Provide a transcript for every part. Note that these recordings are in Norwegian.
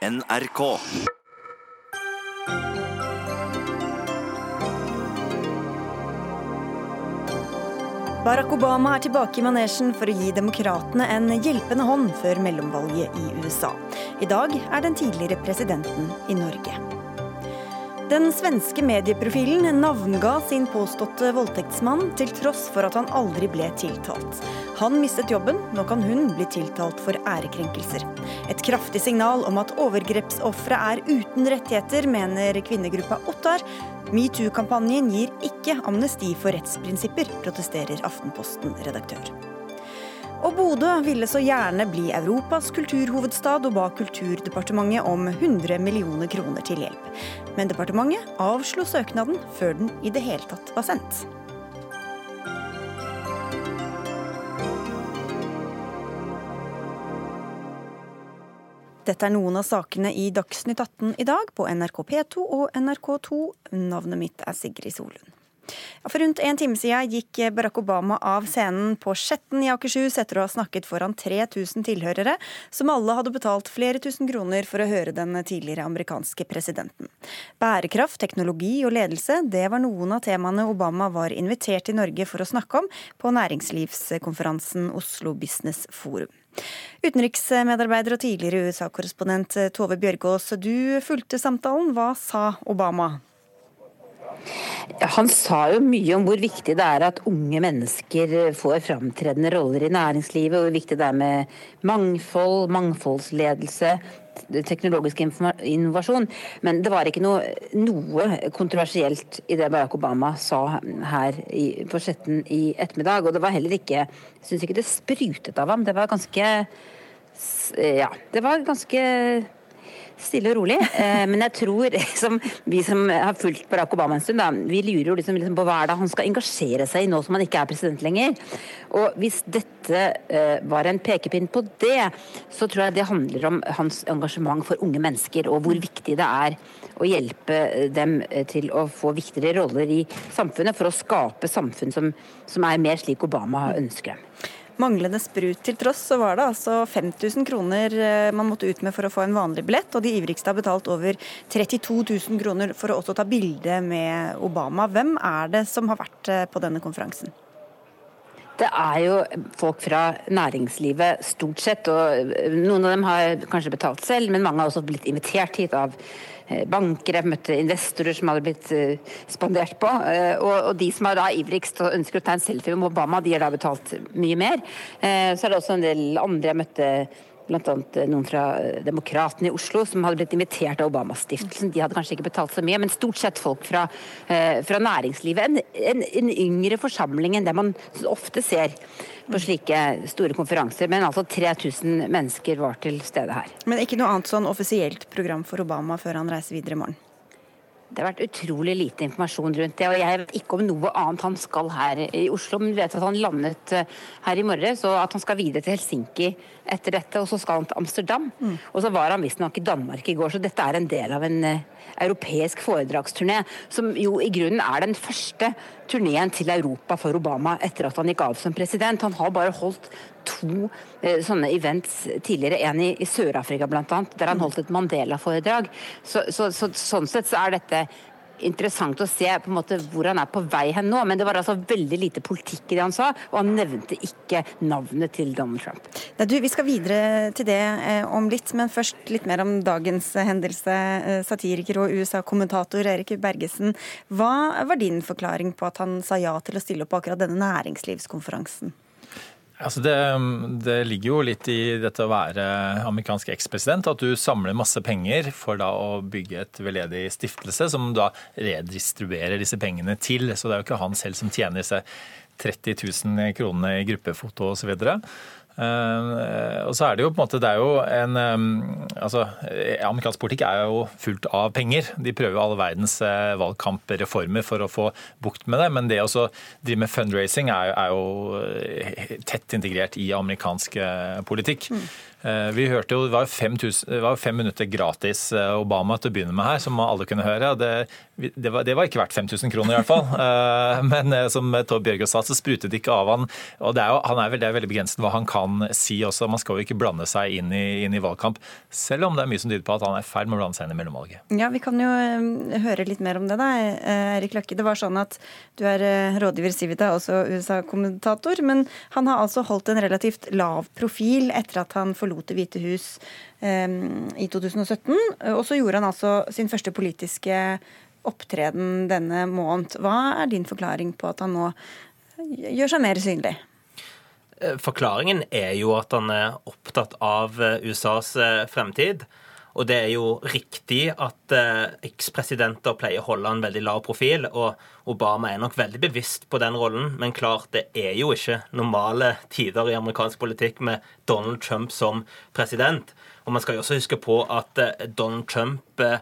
NRK. Barack Obama er tilbake i manesjen for å gi demokratene en hjelpende hånd før mellomvalget i USA. I dag er den tidligere presidenten i Norge. Den svenske medieprofilen navnga sin påståtte voldtektsmann, til tross for at han aldri ble tiltalt. Han mistet jobben, nå kan hun bli tiltalt for ærekrenkelser. Et kraftig signal om at overgrepsofre er uten rettigheter, mener kvinnegruppa Ottar. Metoo-kampanjen gir ikke amnesti for rettsprinsipper, protesterer Aftenposten-redaktør. Og Bodø ville så gjerne bli Europas kulturhovedstad og ba Kulturdepartementet om 100 millioner kroner til hjelp. Men departementet avslo søknaden før den i det hele tatt var sendt. Dette er noen av sakene i Dagsnytt 18 i dag på NRK P2 og NRK2. Navnet mitt er Sigrid Solund. For rundt en time siden gikk Barack Obama av scenen på Skjetten i Akershus etter å ha snakket foran 3000 tilhørere, som alle hadde betalt flere tusen kroner for å høre den tidligere amerikanske presidenten. Bærekraft, teknologi og ledelse, det var noen av temaene Obama var invitert til Norge for å snakke om på næringslivskonferansen Oslo Business Forum. Utenriksmedarbeider og tidligere USA-korrespondent Tove Bjørgaas, du fulgte samtalen. Hva sa Obama? Han sa jo mye om hvor viktig det er at unge mennesker får framtredende roller i næringslivet, hvor viktig det er med mangfold, mangfoldsledelse, teknologisk innovasjon. Men det var ikke noe, noe kontroversielt i det Barack Obama sa her i, på Skjetten i ettermiddag. Og det var heller ikke Jeg syns ikke det sprutet av ham. Det var ganske Ja, det var ganske stille og rolig. Eh, men jeg tror, som vi som har fulgt Barack Obama en stund, da, vi lurer jo liksom, liksom på hva er det han skal engasjere seg i nå som han ikke er president lenger. Og hvis dette eh, var en pekepinn på det, så tror jeg det handler om hans engasjement for unge mennesker, og hvor viktig det er å hjelpe dem eh, til å få viktigere roller i samfunnet, for å skape samfunn som, som er mer slik Obama ønsker dem. Manglende sprut til tross, så var det altså 5000 kroner eh, man måtte ut med for å få en vanlig billett, og de ivrigste har betalt over 32 000 kroner for å også ta bilde med Obama. Hvem er det som har vært eh, på denne konferansen? Det er jo folk fra næringslivet stort sett, og noen av dem har kanskje betalt selv, men mange har også blitt invitert hit av Eh, banker, jeg møtte investorer som hadde blitt eh, spandert på. Eh, og, de som er da ivrigst og ønsker å ta en selfie med Obama, de har da betalt mye mer. Så er det også en del andre jeg møtte bl.a. noen fra Demokratene i Oslo som hadde blitt invitert av Obama-stiftelsen. De hadde kanskje ikke betalt så mye, men stort sett folk fra, fra næringslivet. En, en, en, yngre forsamling enn det man ofte ser på slike store konferanser. Men altså 3000 mennesker var til stede her. Men ikke noe annet sånn offisielt program for Obama før han reiser videre i morgen? Det har vært utrolig lite informasjon rundt det. og Jeg vet ikke om noe annet han skal her i Oslo, men vi vet at han landet eh, her i morges, og at han skal videre til Helsinki etter dette. Og så skal han til Amsterdam. Mm. Og så var han visstnok i Danmark i går, så dette er en del av en uh, europeisk foredragsturné, som jo i grunnen er den første turneen til Europa for Obama etter at han gikk av som president. Han har bare holdt to eh, sånne events tidligere, en i, i Sør-Afrika bl.a., der han holdt et Mandela-foredrag. Så, så, så, sånn sett så er dette interessant å se på en måte hvor han er på vei hen nå, men det var altså veldig lite politikk i det han sa, og han nevnte ikke navnet til Donald Trump. Nei, du, Vi skal videre til det eh, om litt, men først litt mer om dagens hendelse. Eh, satiriker og USA-kommentator Erik Bergesen, hva var din forklaring på at han sa ja til å stille opp på akkurat denne næringslivskonferansen? Altså det, det, ligger jo litt i dette å være amerikansk ekspresident, at du samler masse penger for da å bygge et veldedig stiftelse, som da redistribuerer disse pengene til. Så det er jo ikke han selv som tjener disse 30 000 kronene i gruppefoto osv. Uh, og så er det jo på en måte, det er jo en um, altså, Amerikansk politikk er jo fullt av penger. De prøver alle verdens uh, valgkampreformer for å få bukt med det. Men det å drive med fundraising er, er, jo tett integrert i amerikansk politikk. Mm. Eh, vi hørte jo, Det var fem, det var fem minutter gratis eh, Obama til å begynne med her, som alle kunne høre. Det, det, var, det var, ikke verdt 5000 kroner, i hvert fall. Eh, men som Tove Bjørgaas sa, så sprutet det ikke av han. Og det er, jo, han er vel, det er veldig begrenset hva han kan si også. Man skal jo ikke blande seg inn i, inn i valgkamp, selv om det er mye som tyder på at han er i ferd med å blande seg inn i mellomvalget. Ja, Vi kan jo høre litt mer om det, da. Erik Løkke, det var sånn at du er rådgiver Civita, også USA-kommentator. Men han har altså holdt en relativt lav profil etter at han forlot forlot Det hvite hus i 2017. Og så gjorde han altså sin første politiske opptreden denne måned. Hva er din forklaring på at han nå gjør seg mer synlig? Eh, forklaringen er jo at han er opptatt av eh, USAs eh, fremtid. Og det er jo riktig at eh, ekspresidenter pleier å holde en veldig lav profil, og Obama er nok veldig bevisst på den rollen, men klart det er jo ikke normale tider i amerikansk politikk med Donald Trump som president. Og man skal jo også huske på at eh, Donald Trump eh,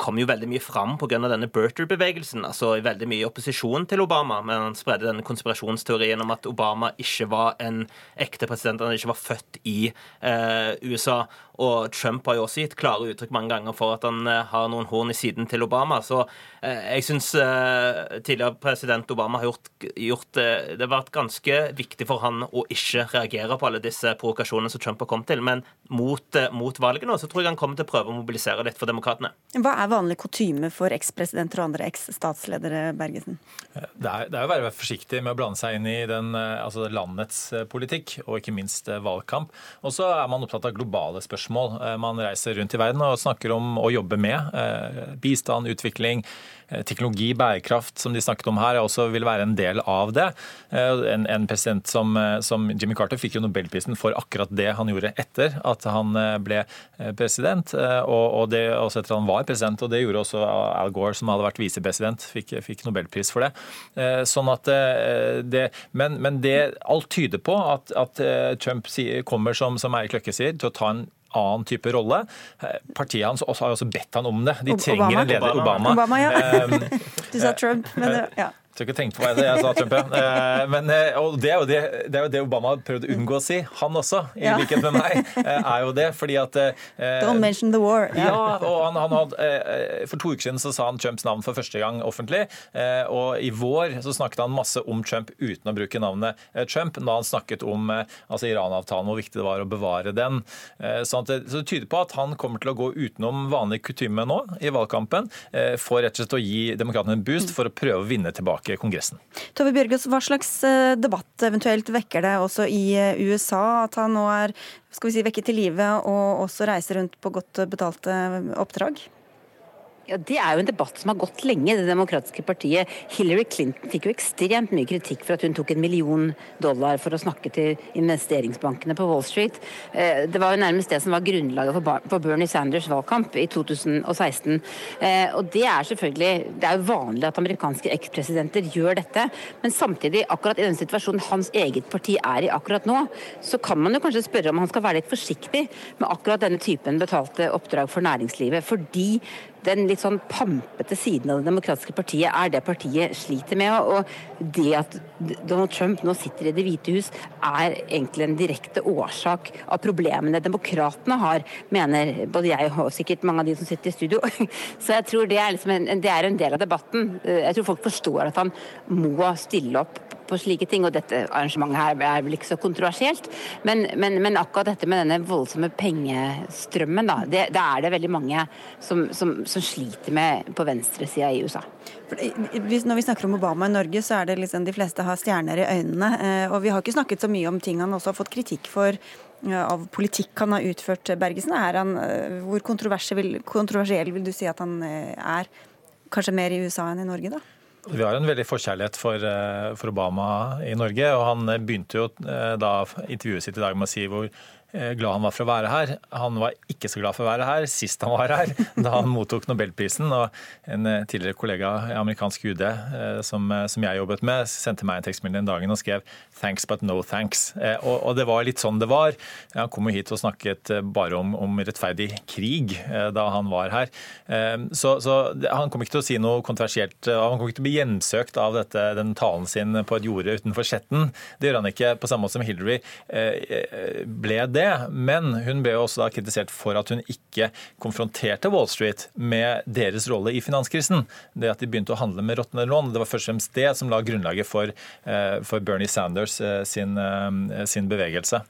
kom jo veldig mye fram pga. denne Berter-bevegelsen. altså Veldig mye opposisjon til Obama. Men han spredde denne konspirasjonsteorien om at Obama ikke var en ekte president, han ikke var født i eh, USA. Og Trump har jo også gitt klare uttrykk mange ganger for at han eh, har noen horn i siden til Obama. Så eh, jeg syns eh, tidligere president Obama har gjort, gjort Det har vært ganske viktig for han å ikke reagere på alle disse provokasjonene som Trump har kommet til. Men mot, mot valget nå så tror jeg han kommer til å prøve å mobilisere litt for demokratene. Hva er vanlig kutyme for ekspresidenter og andre eks-statsledere, Bergesen? Det er, det er å være forsiktig med å blande seg inn i den, altså landets politikk, og ikke minst valgkamp. Og så er man opptatt av globale spørsmål. Man reiser rundt i verden og snakker om å jobbe med bistand, utvikling, Eh, teknologi, bærekraft, som de snakket om her, også vil være en del av det. Eh, en, en president som, eh, som, Jimmy Carter fikk jo nobelprisen for akkurat det han gjorde etter at han ble president, og, og det også etter han var president. og Det gjorde også Al Gore, som hadde vært visepresident, fikk, fikk nobelpris for det. Sånn at det, men, men det, alt tyder på at, at Trump kommer, som, som Eirik Løkke sier, til å ta en annen type rolle. Eh, partiet hans har også bedt han om det. De trenger Obama. en leder. Obama. Obama ja. Um, du sa Trump, men det, ja. Jeg tror ikke tenkte på hva jeg sa, Trump. Ja. men, eh, og det er, jo det, det er jo det Obama har prøvd å unngå å si, han også, i ja. likhet med meg. er jo det, fordi at Don't mention the war. Ja, ja og han, han hadde, For to uker siden så sa han Trumps navn for første gang offentlig. Og i vår så snakket han masse om Trump uten å bruke navnet Trump, da han snakket om altså Iran-avtalen, hvor viktig det var å bevare den. Så det, så det tyder på at han kommer til å gå utenom vanlig kutyme nå i valgkampen, for rett og slett å gi demokratene en boost for å prøve å vinne tilbake tilbake Kongressen. Tove Bjørgaas, hva slags eh, debatt eventuelt vekker det også i eh, USA at han nå er skal vi si, vekket til live og også reiser rundt på godt betalte oppdrag? Ja, Det er jo en debatt som har gått lenge. Det demokratiske partiet. Hillary Clinton fikk jo ekstremt mye kritikk for at hun tok en million dollar for å snakke til investeringsbankene på Wall Street. Eh, det var jo nærmest det som var grunnlaget for Bernie Sanders' valgkamp i 2016. Eh, og det er selvfølgelig Det er jo vanlig at amerikanske ekspresidenter gjør dette, men samtidig, akkurat i den situasjonen hans eget parti er i akkurat nå, så kan man jo kanskje spørre om han skal være litt forsiktig med akkurat denne typen betalte oppdrag for næringslivet. fordi den litt sånn pampete siden av Det demokratiske partiet er det partiet sliter med. Og det at Donald Trump nå sitter i Det hvite hus, er egentlig en direkte årsak av problemene demokratene har, mener både jeg og sikkert mange av de som sitter i studio. Så jeg tror det er, liksom en, det er en del av debatten. Jeg tror folk forstår at han må stille opp på slike ting. Og dette arrangementet her er vel ikke så kontroversielt. Men, men, men akkurat dette med denne voldsomme pengestrømmen, da, det, det er det veldig mange som, som, som sliter med på venstresida i USA. Når vi snakker om Obama i Norge, så er det liksom de fleste har stjerner i øynene. Eh, og vi har ikke snakket så mye om ting han også har fått kritikk for av politikk han har utført, Bergesen. Er han, eh, hvor kontroversiell, kontroversiell vil du si at han eh, er? Kanskje mer i USA enn i Norge, da? Vi har en veldig forkjærlighet for, eh, for, Obama i Norge. og Han begynte jo eh, da intervjuet sitt i dag med å si hvor glad han var for å være her. Han var ikke så glad for å være her sist han var her, da han mottok nobelprisen. Og en eh, tidligere kollega i amerikansk UD eh, som, som, jeg jobbet med, sendte meg en tekstmelding den dagen og skrev 'thanks but no thanks'. Og, og, det var litt sånn det var. Han kom jo hit og snakket bare om, om rettferdig krig da han var her. Så, så, han kom ikke til å si noe kontroversielt. Han kom ikke til å bli hjemsøkt av dette, den talen sin på et jorde utenfor Skjetten. Det gjør han ikke, på samme måte som Hillary ble det. Det, men hun ble også da kritisert for at hun ikke konfronterte Wall Street med deres rolle i finanskrisen. Det at de begynte å handle med råtne lån. Det var først og fremst det som la grunnlaget for, eh, for Bernie Sanders sin, sin bevegelse.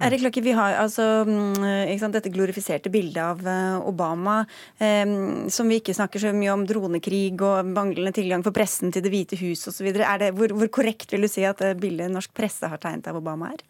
Erik Løkke, vi har altså mm, sant, dette glorifiserte bildet av Obama, som vi ikke snakker så mye om dronekrig og manglende tilgang for pressen til Det hvite hus osv. Hvor, hvor korrekt vil du si at bildet norsk presse har tegnet av Obama er?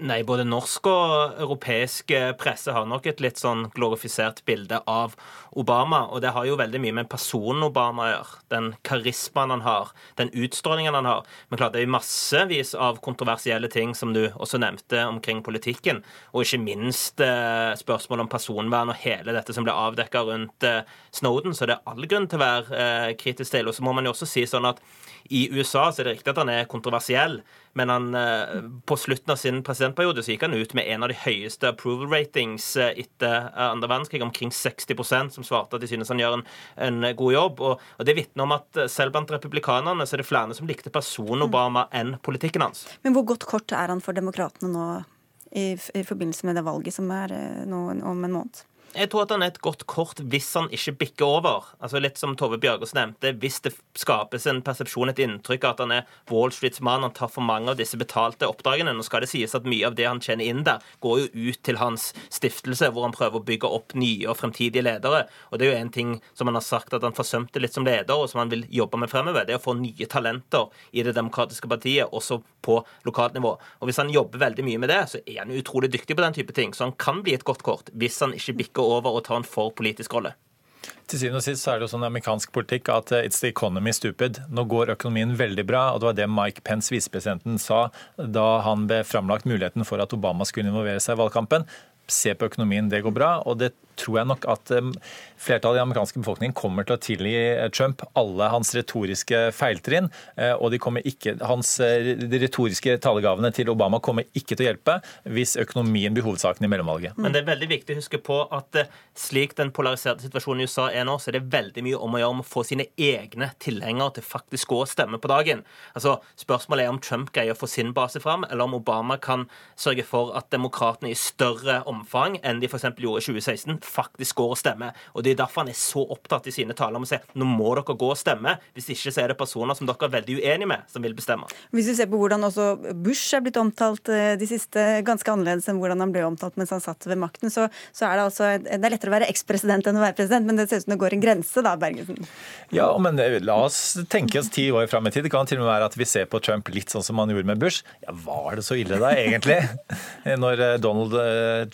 Nei, både norsk og europeisk presse har nok et litt sånn glorifisert bilde av Obama. Og det har jo veldig mye med personen Obama å gjøre. Den karismaen han har, den utstrålingen han har. Men klart det er massevis av kontroversielle ting som du også nevnte omkring politikken. Og ikke minst eh, spørsmål om personvern og hele dette som ble avdekka rundt eh, Snowden. Så det er all grunn til å være eh, kritisk til. Og så må man jo også si sånn at i USA så er det riktig at han er kontroversiell, men han, eh, på slutten av sin presidentperiode så gikk han ut med en av de høyeste approval ratings eh, etter andre verdenskrig, omkring 60% som svarte at de synes han gjør en, en god jobb. Og, og Det vitner om at eh, selv blant republikanerne så er det flere som likte personen Obama enn politikken hans. Men hvor godt kort er han for demokratene nå i, i forbindelse med det valget som er nå om en måned? Jeg tror at han er et godt kort hvis han ikke bikker over. Altså Litt som Tove Bjørgaas nevnte. Hvis det skapes en persepsjon, et inntrykk av at han er Wall Streets mann, han tar for mange av disse betalte oppdragene. Nå skal det sies at mye av det han tjener inn der, går jo ut til hans stiftelse, hvor han prøver å bygge opp nye og fremtidige ledere. Og det er jo en ting som han har sagt at han forsømte litt som leder, og som han vil jobbe med fremover. Det er å få nye talenter i Det demokratiske partiet, også på lokalt nivå. Og hvis han jobber veldig mye med det, så er han utrolig dyktig på den type ting. Så han kan bli et godt kort hvis han ikke bikker bikke over og ta en for politisk rolle. Til syvende og sist så er det jo sånn amerikansk politikk at eh, it's the economy stupid. Nå går økonomien veldig bra, og det var det Mike Pence, visepresidenten, sa da han ble framlagt muligheten for at Obama skulle involvere seg i valgkampen. Se på økonomien, det går bra. Og det tror jeg nok at eh, flertallet i den amerikanske befolkningen kommer til å tilgi eh, Trump alle hans retoriske feiltrinn. Eh, og ikke, hans, de retoriske talegavene til Obama kommer ikke til å hjelpe hvis økonomien blir hovedsaken i mellomvalget. Men det er veldig viktig å huske på at slik den polariserte situasjonen i USA er nå, så er det veldig mye om å gjøre om å få sine egne tilhengere til faktisk å stemme på dagen. Altså, Spørsmålet er om Trump greier å få sin base fram, eller om Obama kan sørge for at demokratene i større omfang enn de f.eks. gjorde i 2016, faktisk går og stemmer. Og Det er derfor han er så opptatt i sine taler om å si nå må dere gå og stemme. Hvis ikke så er det personer som dere er veldig uenige med, som vil bestemme. Hvis vi ser på hvordan også Bush er blitt omtalt eh, de siste, ganske annerledes enn hvordan han ble omtalt mens han satt ved makten, så, så er det altså Det er lettere å være ekspresident enn å være president, men det ser ut som det går en grense da, Bergesen? Ja, men eh, la oss tenke oss ti år fram i tid. Det kan til og med være at vi ser på Trump litt sånn som han gjorde med Bush. Ja, var det så ille da, egentlig? Når eh, Donald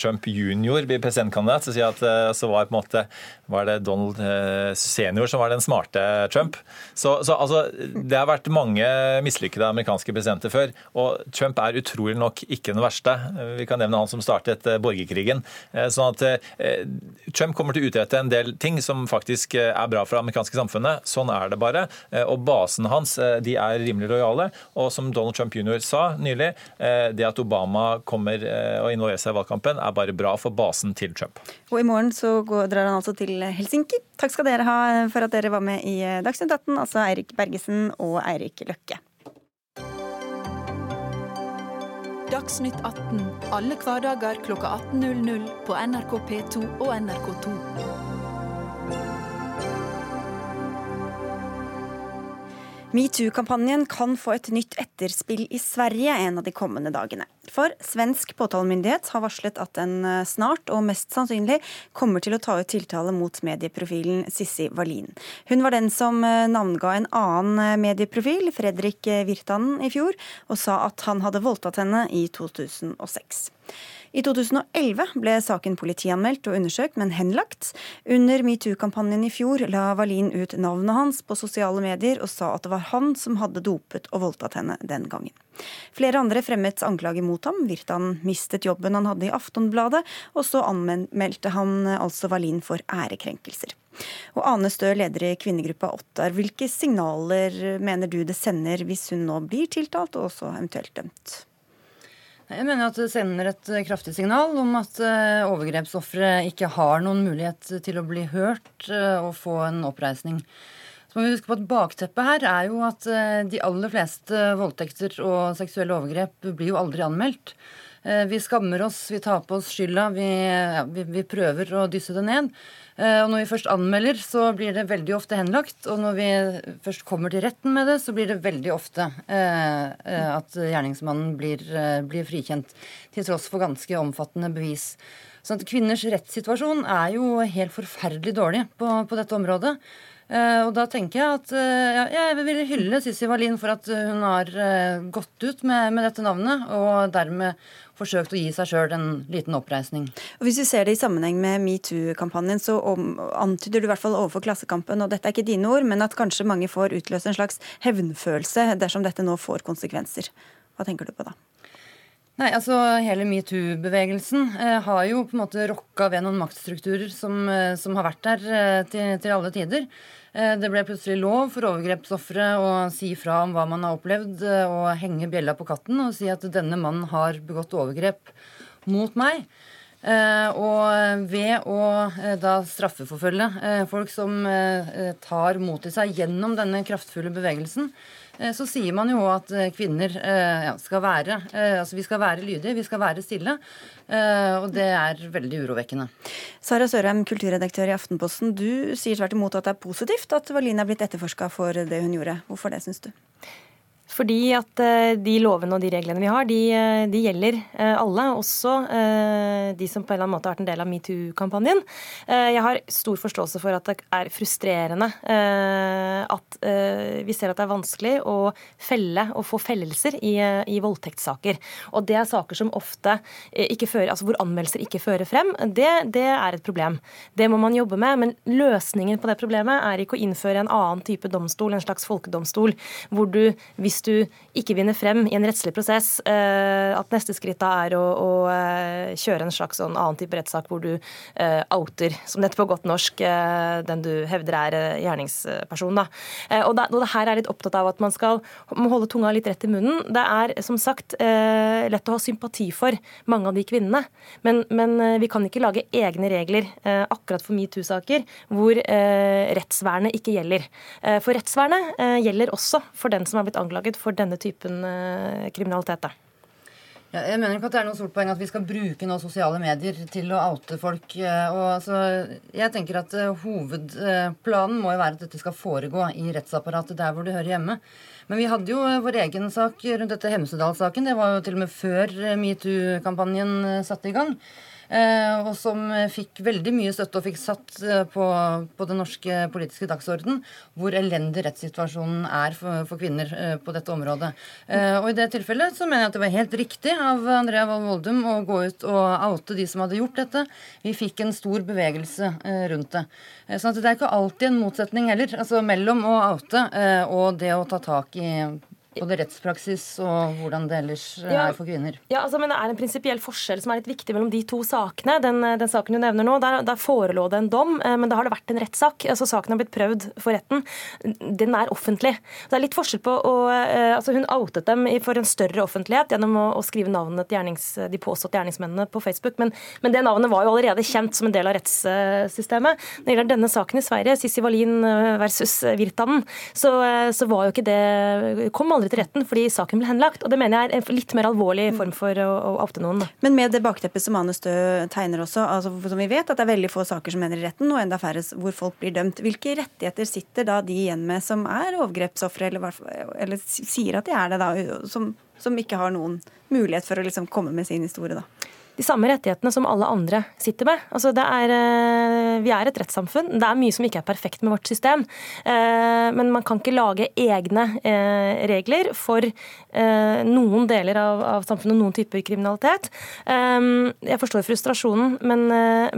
Trump jr. blir presidentkandidat, så sier jeg at Eh, så var måte var det Donald eh, senior som var den smarte Trump. Så, så altså, det har vært mange mislykkede amerikanske presidenter før. Og Trump er utrolig nok ikke den verste. Vi kan nevne han som startet eh, borgerkrigen. Sånn at Trump kommer til å utrette en del ting som faktisk er bra for det amerikanske samfunnet. Sånn er det bare. Og basen hans de er rimelig lojale. Og som Donald Trump jr. sa nylig, det at Obama kommer og involverer seg i valgkampen, er bare bra for basen til Trump. Og i morgen så går, drar han altså til Helsinki. Takk skal dere ha for at dere var med i Dagsnytt 18, altså Eirik Bergesen og Eirik Løkke. Dagsnytt 18 alle hverdager klokka 18.00 på NRK P2 og NRK2. Metoo-kampanjen kan få et nytt etterspill i Sverige en av de kommende dagene. For svensk påtalemyndighet har varslet at den eh, snart og mest sannsynlig kommer til å ta ut tiltale mot medieprofilen Sissi Wallin. Hun var den som eh, navnga en annen eh, medieprofil, Fredrik Virtanen, i fjor, og sa at han hadde voldtatt henne i 2006. I 2011 ble saken politianmeldt og undersøkt, men henlagt. Under metoo-kampanjen i fjor la Valin ut navnet hans på sosiale medier og sa at det var han som hadde dopet og voldtatt henne den gangen. Flere andre fremmet anklager mot ham. Virtan mistet jobben han hadde i Aftonbladet, og så anmeldte han altså Wallin for ærekrenkelser. Og Ane Stø, leder i kvinnegruppa Ottar, hvilke signaler mener du det sender hvis hun nå blir tiltalt og også eventuelt dømt? Jeg mener at det sender et kraftig signal om at eh, overgrepsofre ikke har noen mulighet til å bli hørt eh, og få en oppreisning. Så må vi huske på at Bakteppet her er jo at eh, de aller fleste voldtekter og seksuelle overgrep blir jo aldri anmeldt. Vi skammer oss, vi tar på oss skylda, vi, ja, vi, vi prøver å dysse det ned. Og når vi først anmelder, så blir det veldig ofte henlagt. Og når vi først kommer til retten med det, så blir det veldig ofte at gjerningsmannen blir, blir frikjent. Til tross for ganske omfattende bevis. Så at Kvinners rettssituasjon er jo helt forferdelig dårlig på, på dette området. Uh, og da tenker jeg at ja, jeg vil hylle Sissi Wallin for at hun har gått ut med, med, dette navnet, og dermed forsøkt å gi seg sjøl en liten oppreisning. Og Hvis vi ser det i sammenheng med metoo-kampanjen, så om, antyder du i hvert fall overfor Klassekampen, og dette er ikke dine ord, men at kanskje mange får utløst en slags hevnfølelse dersom dette nå får konsekvenser. Hva tenker du på da? Nei, altså Hele metoo-bevegelsen eh, har jo på en måte rokka ved noen maktstrukturer som, eh, som har vært der eh, til, til, alle tider. Eh, det ble plutselig lov for overgrepsofre å si fra om hva man har opplevd, eh, og henge bjella på katten og si at denne mannen har begått overgrep mot meg. Eh, og ved å da straffeforfølge folk som tar mot til seg gjennom denne kraftfulle bevegelsen, så sier man jo at eh, kvinner eh, ja, skal være Altså vi skal være lydige, vi skal være stille. Og det er veldig urovekkende. Sara Sørheim, kulturredaktør i Aftenposten. Du sier tvert imot at det er positivt at Wallin er blitt etterforska for det hun gjorde. Hvorfor det, syns du? Fordi at eh, de lovene og de reglene vi har, de, eh, de gjelder eh, alle. Også de som på en eller annen måte har vært en del av metoo-kampanjen. Jeg har stor forståelse for at det er frustrerende at vi ser at det er vanskelig å felle og få fellelser i, i voldtektssaker. Og det er saker som ofte ikke fører, altså hvor anmeldelser ikke fører frem. Det, det er et problem. Det må man jobbe med. Men løsningen på det problemet er ikke å innføre en annen type domstol, en slags folkedomstol, hvor du, hvis du ikke vinner frem i en rettslig prosess, eh, at neste skritt da er å, å eh, kjøre en slags sånn annen type rettssak hvor du eh, outer, som dette på godt norsk, den du hevder er gjerningsperson. Da. Og, da, og det her er litt opptatt av at man skal holde tunga litt rett i munnen. Det er som sagt lett å ha sympati for mange av de kvinnene, men, men vi kan ikke lage egne regler akkurat for metoo-saker hvor rettsvernet ikke gjelder. For rettsvernet gjelder også for den som har blitt anklaget for denne typen kriminalitet. kriminalitet. Ja, jeg mener ikke at det er noe stort poeng at vi skal bruke noen sosiale medier til å oute folk. Eh, og altså, jeg tenker at uh, Hovedplanen må jo være at dette skal foregå i rettsapparatet der hvor det hører hjemme. Men vi hadde jo vår egen sak rundt dette Hemsedal-saken. Det var jo til og med før metoo-kampanjen satte i gang. Eh, og som fikk veldig mye støtte og fikk satt eh, på, på den norske politiske dagsorden hvor elendig rettssituasjonen er for, for, kvinner eh, på dette området. Og i det tilfellet så mener jeg at det var helt riktig av Andrea Wold Voldum å gå ut og oute de som hadde gjort dette. Vi fikk en stor bevegelse rundt det. Sånn det er ikke alltid en motsetning heller, altså mellom å oute og det å ta tak i både rettspraksis og hvordan det ellers eh, ja, er for kvinner. Ja, altså, men Det er en prinsipiell forskjell som er litt viktig mellom de to sakene. Den, eh, den saken du nevner nå, der, der, forelå det en dom, eh, men da har det vært en rettssak. Altså, saken har blitt prøvd for retten. Den er offentlig. Det er litt forskjell på å altså, Hun outet dem for en større offentlighet gjennom å, å skrive navnet til gjernings, de påståtte gjerningsmennene på Facebook, men, men, det navnet var jo allerede kjent som en del av rettssystemet. Når det gjelder denne saken i Sverige, Sissi Wallin versus Virtanen, så, så var jo ikke det kom aldri aldri til retten fordi saken ble henlagt. Og det mener jeg er en litt mer alvorlig form for å, å oute noen. Men med det bakteppet som Ane Stø tegner også, altså, som vi vet at det er veldig få saker som ender i retten, og enda færre hvor folk blir dømt. Hvilke rettigheter sitter da de igjen med som er overgrepsofre, eller, eller, sier at de er det, da, som, som ikke har noen mulighet for å liksom komme med sin historie, da? De samme rettighetene som alle andre sitter med. Altså er, eh, vi er et rettssamfunn. Det er mye som ikke er perfekt med vårt system. Eh, men man kan ikke lage egne eh, regler for noen deler av, av samfunnet noen typer kriminalitet. Jeg forstår frustrasjonen, men,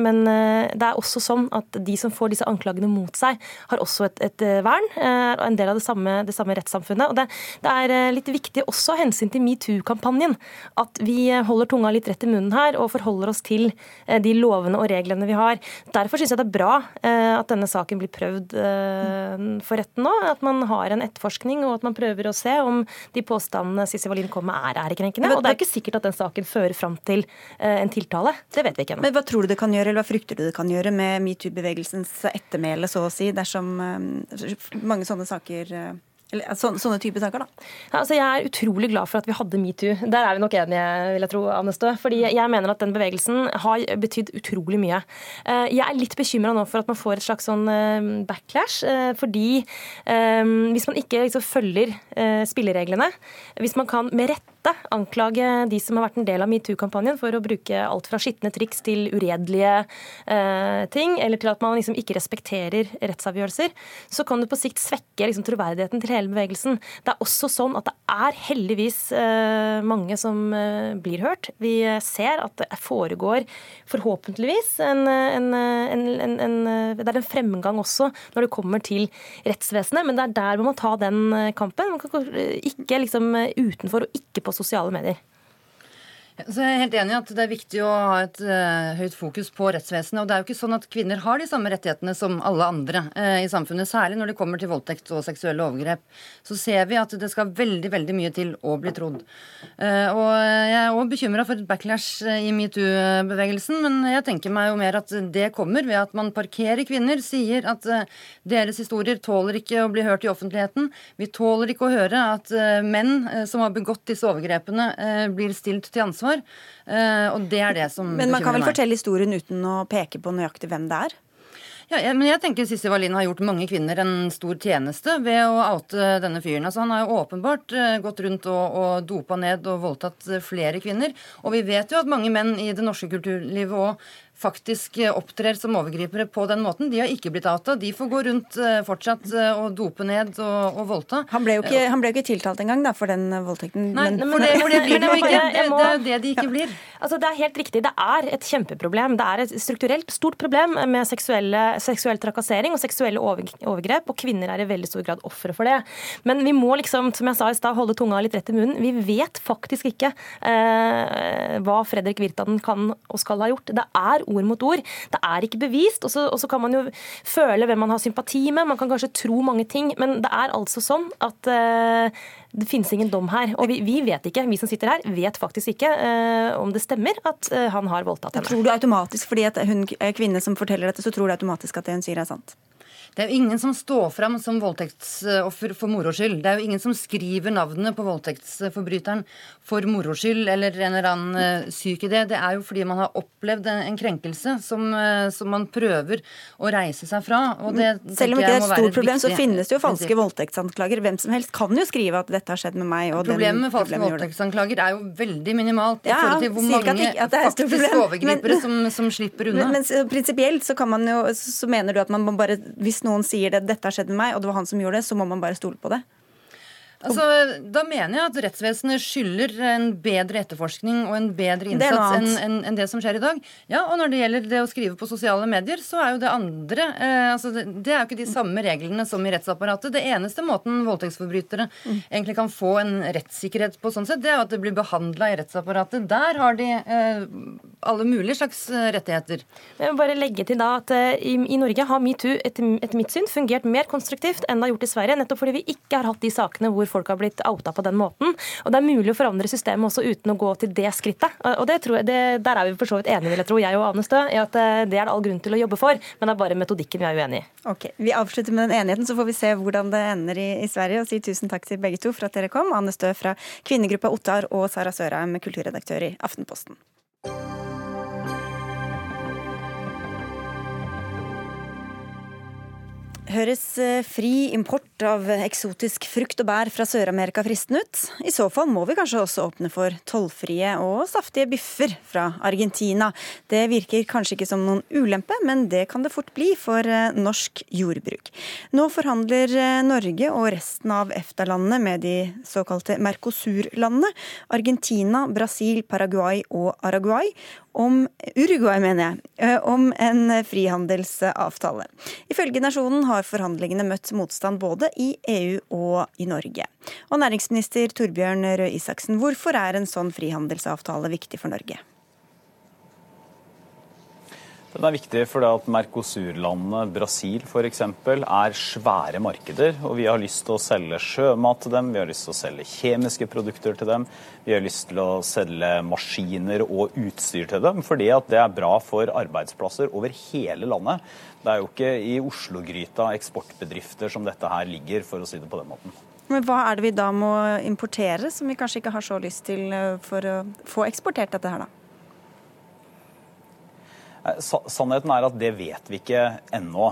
men, det er også sånn at de som får disse anklagene mot seg, har også et, et vern. og En del av det samme, det samme rettssamfunnet. Og det, det, er litt viktig også av hensyn til metoo-kampanjen at vi holder tunga litt rett i munnen her her og forholder oss til eh, de lovene og reglene vi har. Derfor syns jeg det er bra eh, at denne saken blir prøvd eh, for retten nå. At man har en etterforskning og at man prøver å se om de påstandene Sissi Wallin kom med er ærekrenkende. Og det er ikke sikkert at den saken fører fram til en tiltale. Det vet vi ikke ennå. Men hva tror du det kan gjøre, eller hva frykter du det kan gjøre med metoo-bevegelsens ettermæle, så å si, dersom mange sånne saker Eller så, sånne type saker, da. Ja, altså, jeg er utrolig glad for at vi hadde metoo. Der er vi nok enige, vil jeg tro, Anne. Fordi jeg mener at den bevegelsen har betydd utrolig mye. Eh, jeg er litt bekymra nå for at man får et slags sånn eh, backlash. Eh, fordi hvis man ikke liksom følger spillereglene, hvis man kan med rette måte anklage de som har vært en del av metoo-kampanjen for å bruke alt fra skitne triks til uredelige eh, ting, eller til at man liksom ikke respekterer rettsavgjørelser, så kan det på sikt svekke liksom, troverdigheten til hele bevegelsen. Det er også sånn at det er heldigvis eh, mange som eh, blir hørt. Vi ser at det foregår forhåpentligvis en, en, en, en, Det er en fremgang også når det kommer til rettsvesenet, men det er der man må ta den eh, kampen. Man kan ikke liksom utenfor og ikke på sosiale medier. Så jeg er helt enig i at Det er viktig å ha et uh, høyt fokus på rettsvesenet. og Det er jo ikke sånn at kvinner har de samme rettighetene som alle andre uh, i samfunnet. Særlig når det kommer til voldtekt og seksuelle overgrep. Så ser vi at det skal veldig veldig mye til å bli trodd. Uh, og Jeg er òg bekymra for et backlash i metoo-bevegelsen. Men jeg tenker meg jo mer at det kommer ved at man parkerer kvinner, sier at deres historier tåler ikke å bli hørt i offentligheten. Vi tåler ikke å høre at menn som har begått disse overgrepene, blir stilt til ansvar ansvar. Eh, og det er det som Men man kan vel fortelle historien uten å peke på nøyaktig hvem det er? Ja, men jeg tenker Sissi Wallin har gjort mange kvinner en stor tjeneste ved å oute denne fyren. Altså, han har jo åpenbart eh, gått rundt og, og dopa ned og voldtatt flere kvinner. Og vi vet jo at mange menn i det norske kulturlivet òg faktisk eh, opptrer som overgripere på den måten. De har ikke blitt outa. De får gå rundt eh, fortsatt eh, og dope ned og, og voldta. Han ble jo ikke, han ble jo ikke tiltalt engang da, for den voldtekten. Nei, men, for det, for det blir det ikke. Det, det er jo det de ikke ja. blir. Altså, det er helt riktig. Det er et kjempeproblem. Det er et strukturelt stort problem med seksuell trakassering og seksuelle overgrep, og kvinner er i veldig stor grad ofre for det. Men vi må liksom, som jeg sa i stad, holde tunga litt rett i munnen. Vi vet faktisk ikke eh, hva Fredrik Virtanen kan og skal ha gjort. Det er ord mot ord. Det er ikke bevist. Og så kan man jo føle hvem man har sympati med. Man kan kanskje tro mange ting. Men det er altså sånn at uh, det finnes ingen dom her. Og vi, vi, vet ikke, vi som sitter her, vet faktisk ikke uh, om det stemmer at uh, han har voldtatt henne. Tror du automatisk, fordi at hun kvinne som forteller dette, så tror du automatisk at det hun sier er sant? Det er jo ingen som står fram som voldtektsoffer for moro skyld. Det er jo ingen som skriver navnet på voldtektsforbryteren for moro skyld eller en eller annen uh, syk idé. Det er jo fordi man har opplevd en, en krenkelse som, uh, som, man prøver å reise seg fra. Det, Selv om ikke det er et stort problem, så finnes det jo falske voldtektsanklager. Hvem som helst kan jo skrive at dette har skjedd med meg. Problemet med falske voldtektsanklager er jo veldig minimalt i ja, forhold til hvor mange faktisk overgripere men, som, som, slipper unna. Men, men prinsipielt så, kan man jo, så mener du at man bare Hvis noen sier det, dette har skjedd med meg, og det var han som gjorde det, så må man bare stole på det? Altså, Da mener jeg at rettsvesenet skylder en bedre etterforskning og en bedre innsats enn en, en det som skjer i dag. Ja, Og når det gjelder det å skrive på sosiale medier, så er jo det andre eh, altså det, det, er jo ikke de samme reglene som i rettsapparatet. Det eneste måten voldtektsforbrytere mm. egentlig kan få en rettssikkerhet på, sånn sett, det er jo at det blir behandla i rettsapparatet. Der har de eh, alle mulige slags eh, rettigheter. Jeg vil bare legge til da at eh, i, i Norge har metoo etter, etter mitt syn fungert mer konstruktivt enn det har gjort i Sverige, nettopp fordi vi ikke har hatt de sakene hvor folk har blitt outa på den måten. Og det er mulig å forandre systemet også uten å gå til det skrittet. Og det tror jeg, det, Der er vi for så vidt enige, vil jeg tro, jeg og Ane Stø, i at eh, det er det all grunn til å jobbe for. Men det er bare metodikken vi er uenig i. Ok, Vi avslutter med den enigheten, så får vi se hvordan det ender i, i Sverige. Og si tusen takk til begge to for at dere kom. Ane Stø fra kvinnegruppa Ottar og Sara Sørheim, kulturredaktør i Aftenposten. Høres eh, fri import av eksotisk frukt og bær fra Sør-Amerika fristende ut? I så fall må vi kanskje også åpne for tollfrie og saftige biffer fra Argentina. Det virker kanskje ikke som noen ulempe, men det kan det fort bli for eh, norsk jordbruk. Nå forhandler eh, Norge og resten av EFTA-landene med de såkalte Mercosur-landene, Argentina, Brasil, Paraguay og Araguay, om Uruguay, mener jeg, om en frihandelsavtale. Ifølge Nasjonen har forhandlingene møtt motstand både i EU og i Norge. Og næringsminister Torbjørn Røe Isaksen, hvorfor er en sånn frihandelsavtale viktig for Norge? Den er viktig fordi at Mercosur-landene, Brasil f.eks., er svære markeder. Og vi har lyst til å selge sjømat til dem, vi har lyst til å selge kjemiske produkter til dem. Vi har lyst til å selge maskiner og utstyr til dem, fordi at det er bra for arbeidsplasser over hele landet. Det er jo ikke i Oslo-gryta eksportbedrifter som dette her ligger, for å si det på den måten. Men hva er det vi da må importere, som vi kanskje ikke har så lyst til for å få eksportert dette her, da? Sannheten er at det vet vi ikke ennå.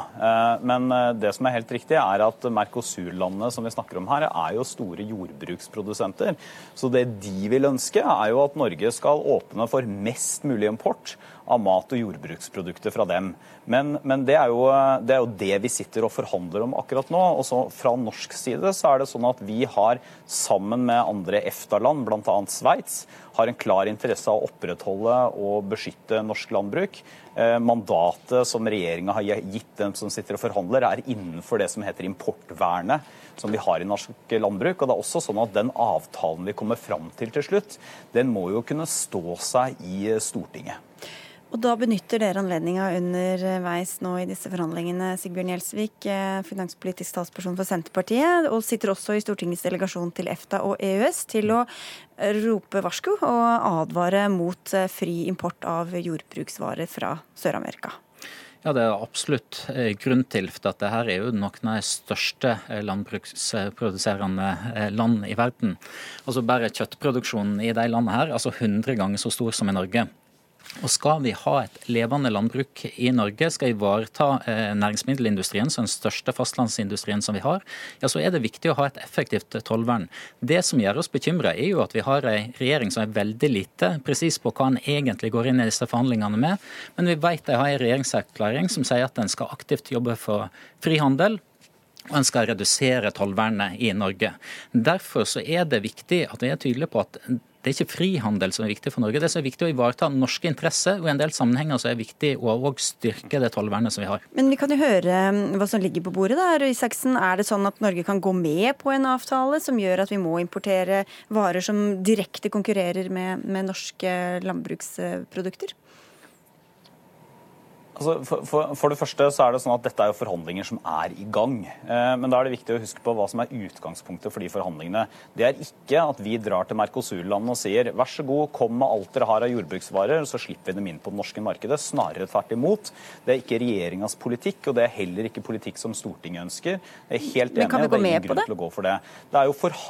Men det som er helt riktig, er at Mercosur-landene som vi snakker om her, er jo store jordbruksprodusenter. Så det de vil ønske, er jo at Norge skal åpne for mest mulig import av mat- og jordbruksprodukter fra dem. Men, men det, er jo, det, er jo, det vi sitter og forhandler om akkurat nå. Og så Fra norsk side så er det sånn at vi har, sammen med andre EFTA-land, bl.a. Sveits, har en klar interesse av å opprettholde og beskytte norsk landbruk. Eh, mandatet som regjeringa har gitt dem som sitter og forhandler, er innenfor det som heter importvernet som vi har i norsk landbruk. Og det er også sånn at Den avtalen vi kommer fram til til slutt, den må jo kunne stå seg i Stortinget. Og da benytter dere anledninga underveis nå i disse forhandlingene, Sigbjørn Gjelsvik, eh, finanspolitisk talsperson for Senterpartiet, og sitter også i Stortingets delegasjon til EFTA og EØS, til å rope varsku og advare mot eh, fri import av jordbruksvarer fra Sør-Amerika. Ja, Det er absolutt eh, grunn til, for dette er jo noen av de største landbruksproduserende land i verden. Altså Bare kjøttproduksjonen i de landene her, altså 100 ganger så stor som i Norge. Og Skal vi ha et levende landbruk i Norge, skal ivareta eh, næringsmiddelindustrien, som den største fastlandsindustrien som vi har, ja, så er det viktig å ha et effektivt tollvern. Det som gjør oss bekymra, er jo at vi har en regjering som er veldig lite presis på hva en egentlig går inn i disse forhandlingene med. Men vi vet de har en regjeringserklæring som sier at en skal aktivt jobbe for frihandel, og en skal redusere tollvernet i Norge. Derfor så er det viktig at vi er tydelige på at det er ikke frihandel som er viktig for Norge. Det som er viktig å ivareta norske interesser, og i en del sammenhenger så er det viktig å styrke det tollvernet som vi har. Men vi kan jo høre um, hva som ligger på bordet der. Isaksen. Er det sånn at Norge kan gå med på en avtale som gjør at vi må importere varer som direkte konkurrerer med, med norske landbruksprodukter? Altså, for, for, for, det første så er det sånn at Dette er jo forhandlinger som er i gang. Eh, men da er det viktig å huske på hva som er utgangspunktet for de forhandlingene. Det er ikke at vi drar til Mercosur-landene og sier vær så god, kom med alt dere har av jordbruksvarer, så slipper vi dem inn på det norske markedet. Snarere tvert imot. Det er ikke regjeringas politikk, og det er heller ikke politikk som Stortinget ønsker. Jeg er helt enig, men kan vi gå med på det? til å gå for det. Det er jo for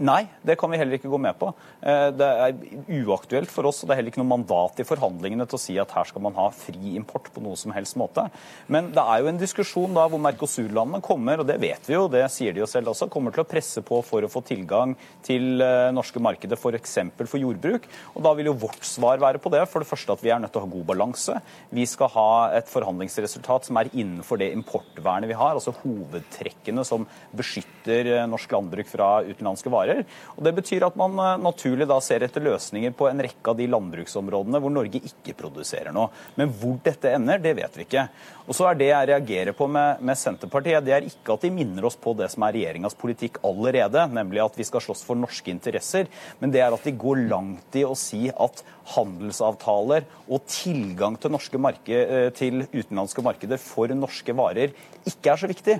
Nei, det kan vi heller ikke gå med på. Eh, det er uaktuelt for oss, og det er heller ikke noe mandat i forhandlingene til å si at her skal man ha fri import på noe som helst måte. Men det er jo en diskusjon da hvor Mercosur-landene kommer, og det vet vi jo, det sier de jo selv også, kommer til å presse på for å få tilgang til eh, norske markedet f.eks. For, for jordbruk. Og da vil jo vårt svar være på det. For det første at vi er nødt til å ha god balanse. Vi skal ha et forhandlingsresultat som er innenfor det importvernet vi har, altså hovedtrekkene som beskytter eh, norsk landbruk fra utenlandske varer varer. Og Det betyr at man eh, naturlig da ser etter løsninger på en rekke av de landbruksområdene hvor Norge ikke produserer noe. Men hvor dette ender, det vet vi ikke. Og så er Det jeg reagerer på med, med Senterpartiet, det er ikke at de minner oss på det som er regjeringas politikk allerede, nemlig at vi skal slåss for norske interesser, men det er at de går langt i å si at handelsavtaler og tilgang til, marked, eh, til utenlandske markeder for norske varer ikke er så viktig.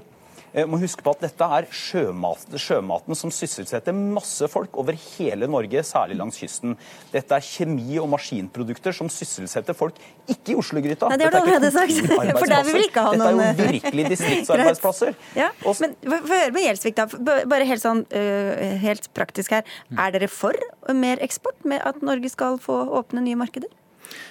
Eh, må huske på at dette er sjømat, sjømaten som sysselsetter masse folk over hele Norge, særlig langs kysten. Dette er kjemi- og maskinprodukter som sysselsetter folk ikke i Oslo-gryta. Nei, det har du allerede sagt. For der vil vi ikke ha noen Dette er jo virkelig distriktsarbeidsplasser. ja, men Få høre med Gjelsvik, da. Bare helt, sånn, uh, helt praktisk her. Er dere for mer eksport med at Norge skal få åpne nye markeder?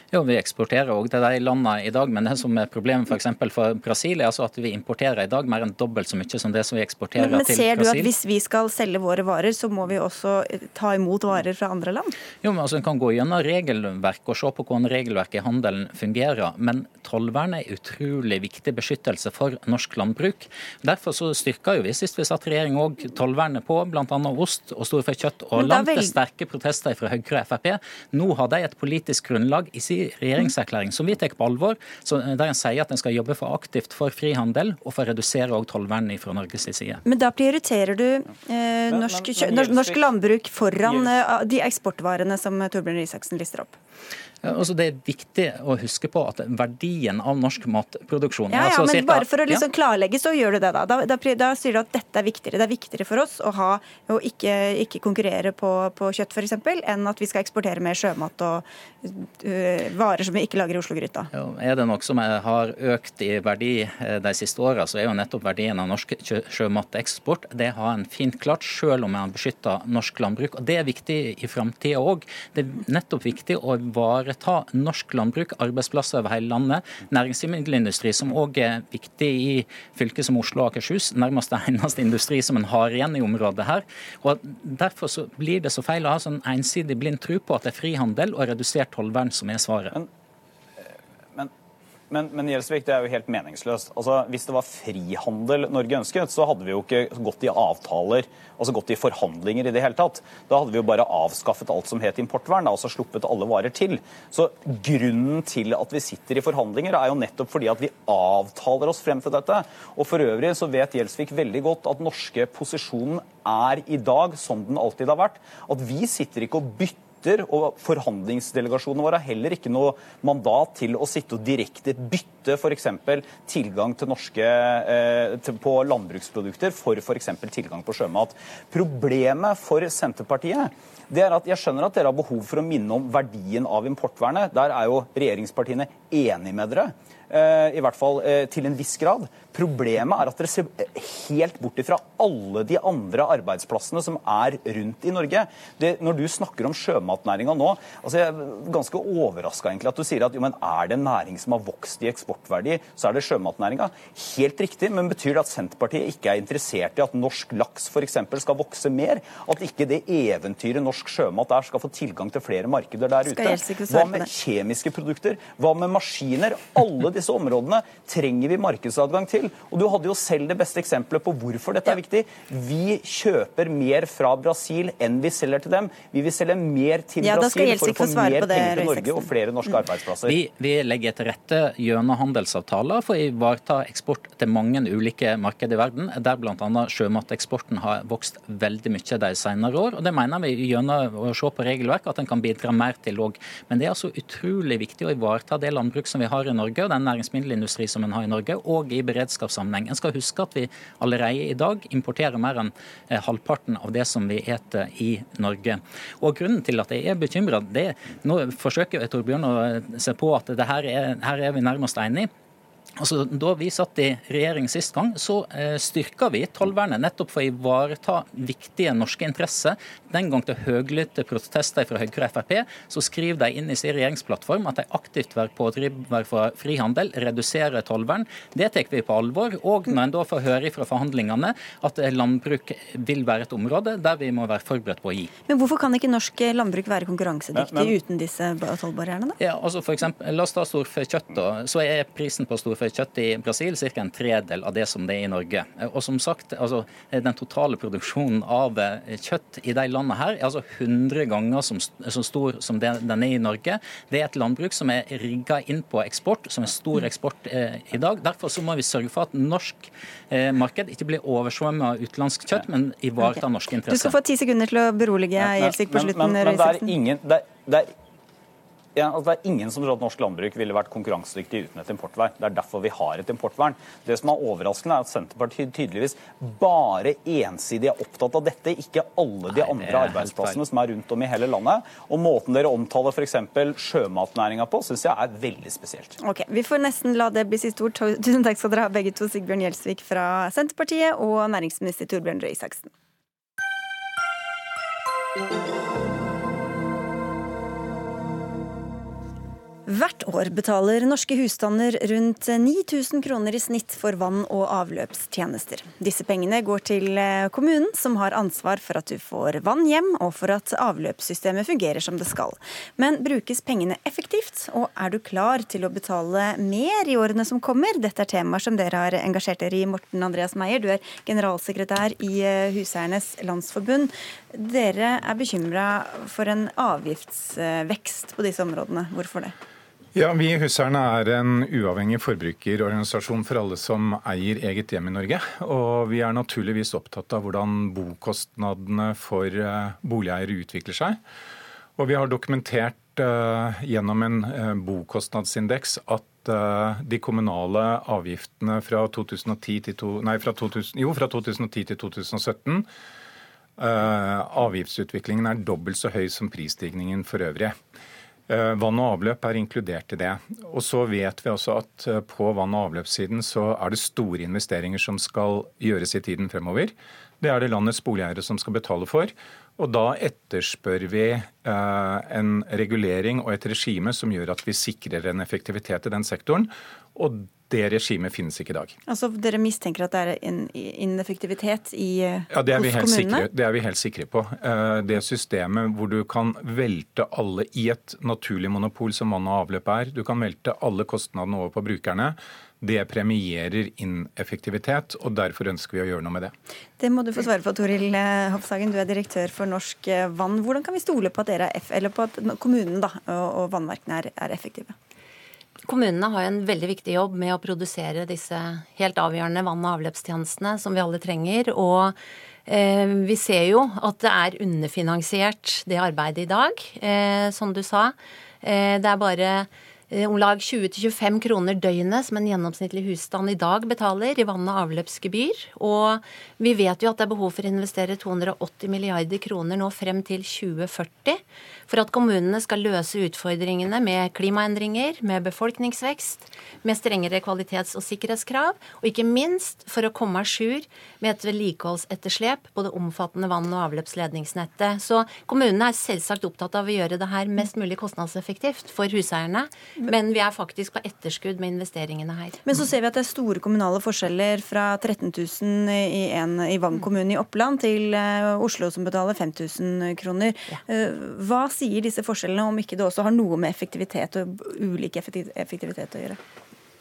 Jo, Vi eksporterer òg til de landene i dag, men det som er problemet f.eks. For, for Brasil, er altså at vi importerer i dag mer enn dobbelt så mye som det som vi eksporterer men, men til Brasil. Men ser du at hvis vi skal selge våre varer, så må vi også eh, ta imot varer fra andre land? Jo, men altså En kan gå gjennom regelverk og se på hvordan regelverket i handelen fungerer, men tollvern er utrolig viktig beskyttelse for norsk landbruk. Derfor så styrka jo vi sist vi satt regjering òg tollvernet på bl.a. ost og storfekjøtt, og langt vel... sterke protester fra Høyre og Frp. Nå har de et politisk grunnlag i sin regjeringserklæring som vi tar på alvor, der en sier at en skal jobbe for aktivt for frihandel og for å redusere også tollvernet fra Norges side. Men da prioriterer du eh, norsk, norsk, landbruk foran eh, de eksportvarene som Torbjørn Isaksen lister opp? Altså det er viktig å huske på at verdien av norsk matproduksjon Ja, ja, altså men cirka- bare for å liksom Ja. klarlegge, så gjør du det, da. Da, da. da sier du at dette er viktigere. Det er viktigere for oss å, ha, å ikke, ikke konkurrere på, på kjøtt, f.eks., enn at vi skal eksportere mer sjømat og uh, varer som vi ikke lager i Oslo-gryta. Ja, Er det noe som har økt i verdi eh, de siste åra, så er jo nettopp verdien av norsk sjø- sjømateksport. Det har en fint klart, selv om en har beskytta norsk landbruk. Og Det er viktig i framtida òg. Det er nettopp viktig å ivareta norsk landbruk, arbeidsplasser over hele landet. Næringsmiddelindustri, som òg er viktig i fylker som Oslo og Akershus. Nærmest det eneste industri som en har igjen i området her. Og Derfor blir det så feil å ha sånn ensidig blind tro på at det er frihandel og redusert tollvern som er svaret. Men, men Gjelsvik, det er jo helt meningsløst. Altså, Hvis det var frihandel Norge ønsket, så hadde vi jo ikke gått i avtaler, altså gått i forhandlinger i det hele tatt. Da hadde vi jo bare avskaffet alt som het importvern, og sluppet alle varer til. Så grunnen til at vi sitter i forhandlinger, er jo nettopp fordi at vi avtaler oss frem til dette. Og for øvrig så vet Gjelsvik veldig godt at norske posisjonen er i dag, som den alltid har vært, at vi sitter ikke og bytter bytter, og forhandlingsdelegasjonene våre har heller ikke noe mandat til å sitte og direkte bytte f.eks. tilgang til norske, eh, på landbruksprodukter for f.eks. tilgang på sjømat. Problemet for Senterpartiet det er at jeg skjønner at dere har behov for å minne om verdien av importvernet. Der er jo regjeringspartiene enig med dere. eh, I hvert fall eh, til en viss grad. Problemet er at dere ser helt bort ifra alle de andre arbeidsplassene som er rundt i Norge. Det, når du snakker om sjømatnæringa nå, altså jeg er ganske overraska at du sier at jo, men er det en næring som har vokst i eksportverdi, så er det sjømatnæringa. Helt riktig, men betyr det at Senterpartiet ikke er interessert i at norsk laks f.eks. skal vokse mer? At ikke det eventyret norsk sjømat er, skal få tilgang til flere markeder der ute? Hva med kjemiske produkter? Hva med maskiner? Alle disse områdene trenger vi markedsadgang til. Og du hadde jo selv det beste eksempelet på hvorfor dette er viktig. Vi kjøper mer fra Brasil enn vi selger til dem. Vi vil selge mer til Ja, Brasil for å få mer på det, penger til Norge og flere norske arbeidsplasser. Vi, vi legger til rette gjennom handelsavtaler for å ivareta eksport til mange ulike markeder i verden, der bl.a. sjømateksporten har vokst veldig mye de senere år. og Det mener vi gjennom å se på regelverk at en kan bidra mer til òg. Men det er altså utrolig viktig å ivareta det landbruk som vi har i Norge, og den næringsmiddelindustri som en har i Norge, og i beredskapssammenheng. En skal huske at vi allerede i dag importerer mer enn eh, halvparten av det som vi eter i Norge. Og Grunnen til at jeg er bekymra, Nå forsøker Torbjørn å se på at her er, her er vi nærmest enige. Altså, da vi satt i regjering sist gang, så eh, styrka vi tollvernet nettopp for å ivareta viktige norske interesser. Den gang til høylytte protester fra Høyre og Frp, så skriver de inn i sin regjeringsplattform at de aktivt vil pådriver for frihandel, redusere tollvern. Det tar vi på alvor. Og når en da får høre fra forhandlingene at eh, landbruk vil være et område der vi må være forberedt på å gi. Men hvorfor kan ikke norsk landbruk være konkurransedyktig Men- men- uten disse tollbarrierene, da? Ja, altså for eksempel, La oss ta storfekjøtt. da, så er Prisen på storfekjøtt i Brasil ca. en tredel av det som det er i Norge. Og som sagt, altså, Den totale produksjonen av eh, kjøtt i de landene her er altså 100 ganger som, så stor som det, den er i Norge. Det er et landbruk som er rigga inn på eksport, som er stor eksport eh, i dag. Derfor så må vi sørge for at norsk eh, marked ikke blir oversvømmet av utenlandsk kjøtt, men ivaretar norske Du skal få ti sekunder til å berolige Gjelsvik på slutten. men, men, men det er ingen det det er ja, altså det er ingen som tror at norsk landbruk ville vært konkurransedyktig uten et importvern. Det er derfor vi har et importvern. Det som er overraskende, er at Senterpartiet tydeligvis bare ensidig er opptatt av dette, ikke alle de Nei, andre arbeidsplassene som er rundt om i hele landet. Og måten dere omtaler f.eks. sjømatnæringa på, syns jeg er veldig spesielt. Ok, Vi får nesten la det bli siste ord. Tusen takk skal dere ha, begge to. Sigbjørn Gjelsvik fra Senterpartiet og næringsminister Torbjørn Røe Isaksen. Hvert år betaler norske husstander rundt 9000 kroner i snitt for vann- og avløpstjenester. Disse pengene går til eh, kommunen, som har ansvar for at du får vann hjem, og for at avløpssystemet fungerer som det skal. Men brukes pengene effektivt, og er du klar til å betale mer i årene som kommer? Dette er temaer som dere har engasjert dere i. Morten Andreas Meyer, du er generalsekretær i eh, Huseiernes Landsforbund. Dere er bekymra for en avgiftsvekst på disse områdene. Hvorfor det? Ja, Vi i Huseierne er en uavhengig forbrukerorganisasjon for alle som eier eget hjem i Norge. Og vi er naturligvis opptatt av hvordan bokostnadene for eh, boligeiere utvikler seg. Og vi har dokumentert uh, gjennom en uh, bokostnadsindeks at uh, de kommunale avgiftene fra 2010 til, to, nei, fra 2000, jo, fra 2010 til 2017 Avgiftsutviklingen er dobbelt så høy som prisstigningen for øvrig. Vann og avløp er inkludert i det. Og så vet vi også at på vann- og avløpssiden så er det store investeringer som skal gjøres i tiden fremover. Det er det landets boligeiere som skal betale for. Og da etterspør vi eh, en regulering og et regime som gjør at vi sikrer en effektivitet i den sektoren. Og det regimet finnes ikke i dag. Altså Dere mistenker at det er en ineffektivitet i, ja, det er hos kommunene? Sikre, det er vi helt sikre på. Eh, det systemet hvor du kan velte alle i et naturlig monopol som vann og avløp er, du kan velte alle kostnadene over på brukerne. Det premierer ineffektivitet, og derfor ønsker vi å gjøre noe med det. Det må du få svare på, Toril eh, Hofshagen. Du er direktør for Norsk eh, Vann. Hvordan kan vi stole på at, dere er eller på at kommunen da, og vannverkene er, er effektive? Kommunene har en veldig viktig jobb med å produsere disse helt avgjørende vann- og avløpstjenestene som vi alle trenger. og eh, vi ser jo at det er underfinansiert, det arbeidet i dag, eh, som du sa. Eh, det er bare om lag 20-25 kroner døgnet som en gjennomsnittlig husstand i dag betaler i vann- og avløpsgebyr. Og vi vet jo at det er behov for å investere 280 milliarder kroner nå frem til 2040 for at kommunene skal løse utfordringene med klimaendringer, med befolkningsvekst, med strengere kvalitets- og sikkerhetskrav, og ikke minst for å komme à jour med et vedlikeholdsetterslep på det omfattende vann- og avløpsledningsnettet. Så kommunene er selvsagt opptatt av å gjøre det her mest mulig kostnadseffektivt for huseierne, men vi er faktisk på etterskudd med investeringene her. Men så ser vi at det er store kommunale forskjeller fra 13 000 i, en, i Vang kommune i Oppland til eh, Oslo som betaler 5000 kroner. Eh, hva sier disse forskjellene, om ikke det også har noe med effektivitet og ulik effektivitet å gjøre?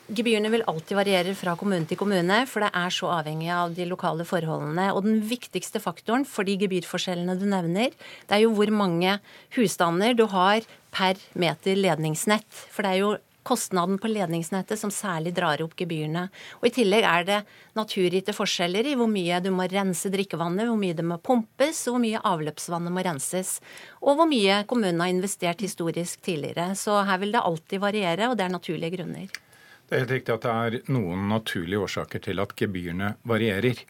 Gebyrene vil alltid variere fra kommune til kommune, for det er så avhengig av de lokale forholdene. Og den viktigste faktoren for de gebyrforskjellene du nevner, det er jo hvor mange husstander du har per meter ledningsnett. For det er jo kostnaden på ledningsnettet som særlig drar opp gebyrene. Og I tillegg er det naturgitte forskjeller i hvor mye du må rense drikkevannet, hvor mye det må pumpes, og hvor mye avløpsvannet må renses. Og hvor mye kommunen har investert historisk tidligere. Så her vil det alltid variere, og det er naturlige grunner. Det er helt riktig at det er noen naturlige årsaker til at gebyrene varierer.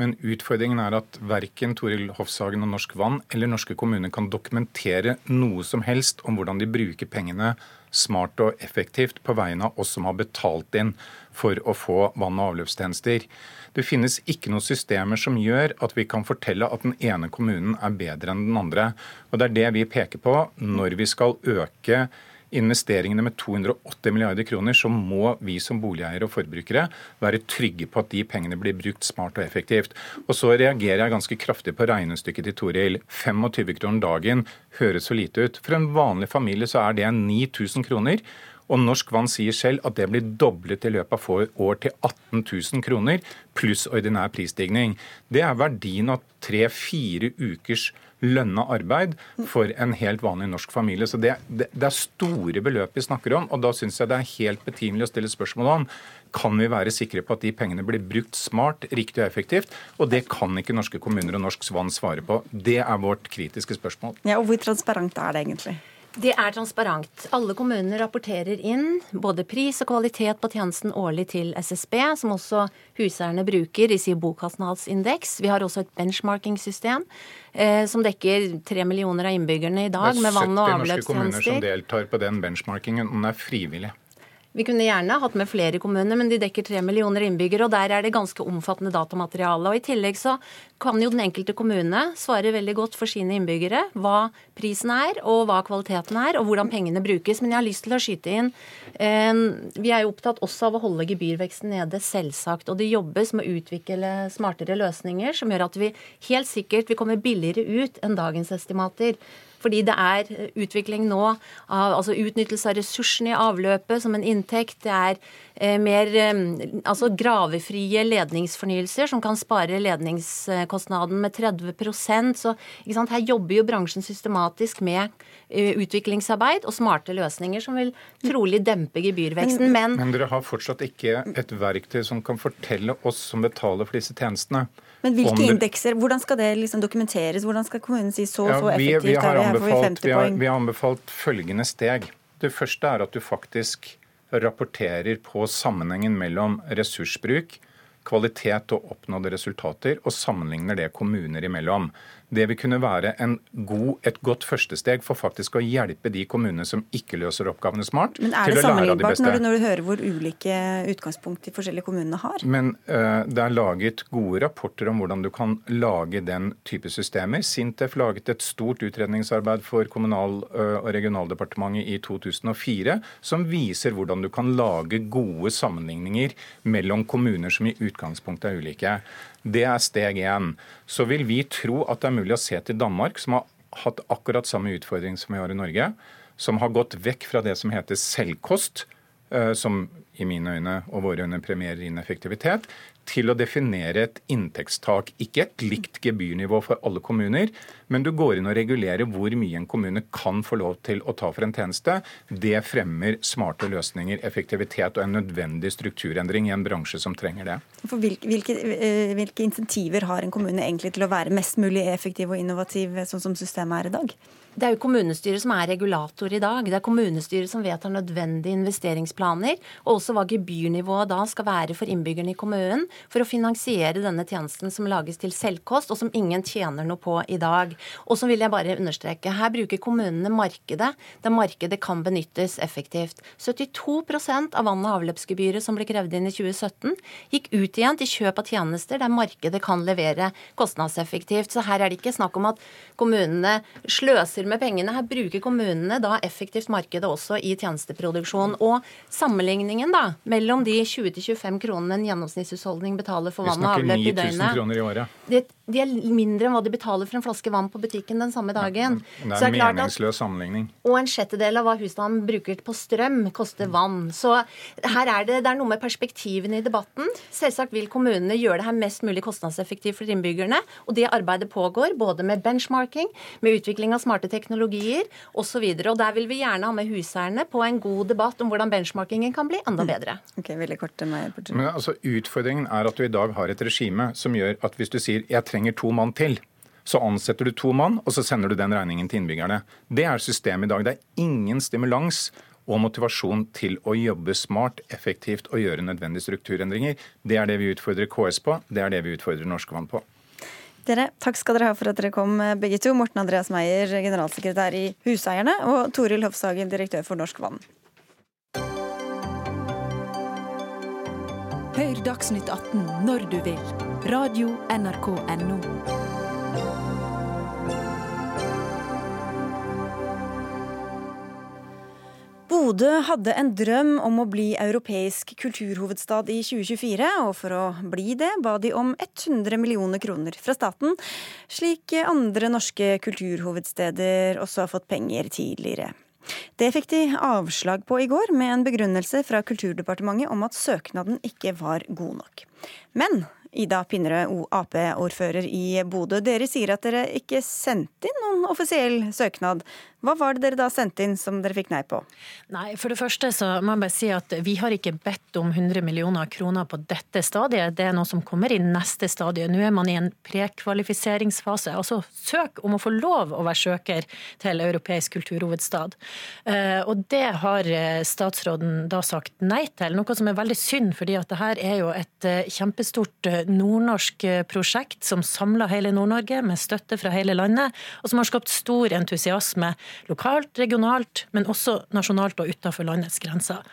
Men utfordringen er at verken Toril Hofshagen og Norsk Vann eller norske kommuner kan dokumentere noe som helst om hvordan de bruker pengene smart og effektivt på vegne av oss som har betalt inn for å få vann- og avløpstjenester. Det finnes ikke noen systemer som gjør at vi kan fortelle at den ene kommunen er bedre enn den andre. Og Det er det vi peker på når vi skal øke investeringene med 280 milliarder kroner, så må vi som boligeiere og forbrukere være trygge på at de pengene blir brukt smart og effektivt. Og så reagerer jeg ganske kraftig på regnestykket til Toril. 25 kroner dagen høres så lite ut. For en vanlig familie så er det 9000 kroner. Og Norsk Vann sier selv at det blir doblet i løpet av få år til 18 000 kroner, pluss ordinær prisstigning. Det er verdien av tre-fire ukers lønna arbeid for en helt vanlig norsk familie. Så det, det, det er store beløp vi snakker om, og da syns jeg det er helt betimelig å stille spørsmål om kan vi være sikre på at de pengene blir brukt smart, riktig og effektivt? Og det kan ikke norske kommuner og Norsk Svann svare på. Det er vårt kritiske spørsmål. Ja, og Hvor transparent er det egentlig? Det er transparent. Alle kommuner rapporterer inn både pris og kvalitet på tjenesten årlig til SSB, som også huseierne bruker i sin bokostnadsindeks. Vi har også et benchmarking-system eh, som dekker tre millioner av innbyggerne i dag med vann- og avløpstjenester. Det er 70 norske kommuner som deltar på den benchmarkingen, og den er frivillig. Vi kunne gjerne hatt med flere kommuner, men de dekker tre millioner innbyggere, og der er det ganske omfattende datamateriale. Og I tillegg så kan jo den enkelte kommune svare veldig godt for sine innbyggere hva prisen er, og hva kvaliteten er, og hvordan pengene brukes. Men jeg har lyst til å skyte inn eh, Vi er jo opptatt også av å holde gebyrveksten nede, selvsagt. Og det jobbes med å utvikle smartere løsninger som gjør at vi helt sikkert vil komme billigere ut enn dagens estimater. Fordi det er utvikling nå av altså utnyttelse av ressursene i avløpet som en inntekt. Det er eh, mer eh, altså gravefrie ledningsfornyelser som kan spare ledningskostnaden med 30% Så her jobber jo bransjen systematisk med eh, utviklingsarbeid og smarte løsninger som vil trolig dempe gebyrveksten. Men, men dere har fortsatt ikke et verktøy som kan fortelle oss som betaler for disse tjenestene, men hvilke indekser, hvordan skal det liksom dokumenteres? Hvordan skal kommunen si så ja, så effektivt vi, vi har, er anbefalt, vi, har, vi har anbefalt følgende steg. Det første er at du faktisk rapporterer på sammenhengen mellom ressursbruk, kvalitet og oppnådde resultater, og sammenligner det kommuner imellom. Det vil kunne være god, et godt førstesteg for faktisk å hjelpe de kommunene som ikke løser oppgavene smart, Men er det sammenlignbart når, når, du hører hvor ulike utgangspunkt de forskjellige kommunene har? Men uh, det er laget gode rapporter om hvordan du kan lage den type systemer. Sintef laget et stort utredningsarbeid for Kommunal- uh, og regionaldepartementet i 2004 som viser hvordan du kan lage gode sammenligninger mellom kommuner som i utgangspunktet er ulike. Det er steg én. Så vil vi tro at det er mulig å se til Danmark, som har hatt akkurat samme utfordring som vi har i Norge. Som har gått vekk fra det som heter selvkost, eh, som i mine øyne og våre øyne premierer ineffektivitet, til å definere et inntektstak. Ikke et likt gebyrnivå for alle kommuner, men du går inn og regulerer hvor mye en kommune kan få lov til å ta for en tjeneste. Det fremmer smarte løsninger, effektivitet og en nødvendig strukturendring i en bransje som trenger det. Hvilke, hvilke, eh, hvilke insentiver har en kommune egentlig til å være mest mulig effektiv og innovativ, sånn som systemet er i dag? Det er jo kommunestyret som er regulator i dag. Det er kommunestyret som vedtar nødvendige investeringsplaner, og også hva gebyrnivået da skal være for innbyggerne i kommunen for å finansiere denne tjenesten som lages til selvkost, og som ingen tjener noe på i dag. Og så vil jeg bare understreke, her bruker kommunene markedet der markedet kan benyttes effektivt. 72 av vann- og avløpsgebyret som ble krevd inn i 2017, gikk ut igjen til kjøp av tjenester der markedet kan levere kostnadseffektivt. Så her er det ikke snakk om at kommunene sløser med pengene. Her bruker kommunene da effektivt markedet også i tjenesteproduksjon. Og sammenligningen da mellom de 20-25 kronene en gjennomsnittshusholdning betaler for vann og avløp i døgnet det, De er mindre enn hva de betaler for en flaske vann på butikken den samme dagen. Ja, det er en meningsløs sammenligning. Og en sjettedel av hva husstanden bruker på strøm, koster vann. Så her er det, det er noe med perspektivene i debatten. Selvsagt vil kommunene gjøre det her mest mulig kostnadseffektivt for innbyggerne. Og det arbeidet pågår både med benchmarking, med utvikling av smarte teknologier osv. Der vil vi gjerne ha med huseierne på en god debatt om hvordan benchmarkingen kan bli enda bedre. Ok, veldig kort med Men altså, Utfordringen er at du i dag har et regime som gjør at hvis du sier 'jeg trenger to mann til', så ansetter du to mann, og så sender du den regningen til innbyggerne. Det er systemet i dag. Det er ingen stimulans og motivasjon til å jobbe smart, effektivt og gjøre nødvendige strukturendringer. Det er det vi utfordrer KS på, det er det vi utfordrer Norske Vann på. Dere, takk skal dere ha for at dere kom, begge to. Morten Andreas Meyer, generalsekretær i Huseierne, og Toril Hofshagen, direktør for Norsk Vann. Hør Dagsnytt 18 når du vil. Radio NRK Radio.nrk.no. Bodø hadde en drøm om å bli europeisk kulturhovedstad i 2024, og for å bli det ba de om 100 millioner kroner fra staten, slik andre norske kulturhovedsteder også har fått penger tidligere. Det fikk de avslag på i går, med en begrunnelse fra Kulturdepartementet om at søknaden ikke var god nok. Men Ida Pinnerød, Ap-ordfører i Bodø. Dere sier at dere ikke sendte inn noen offisiell søknad. Hva var det dere da sendte inn som dere fikk nei på? Nei, For det første så må jeg bare si at vi har ikke bedt om 100 millioner kroner på dette stadiet. Det er noe som kommer i neste stadie. Nå er man i en prekvalifiseringsfase. Altså søk om å få lov å være søker til europeisk kulturhovedstad. Eh, og det har eh, statsråden da sagt nei til, noe som er veldig synd, fordi at det her er jo et eh, kjempestort nordnorsk prosjekt som samler hele Nord-Norge med støtte fra hele landet, og som har skapt stor entusiasme lokalt, regionalt, men også nasjonalt og utenfor landets grenser.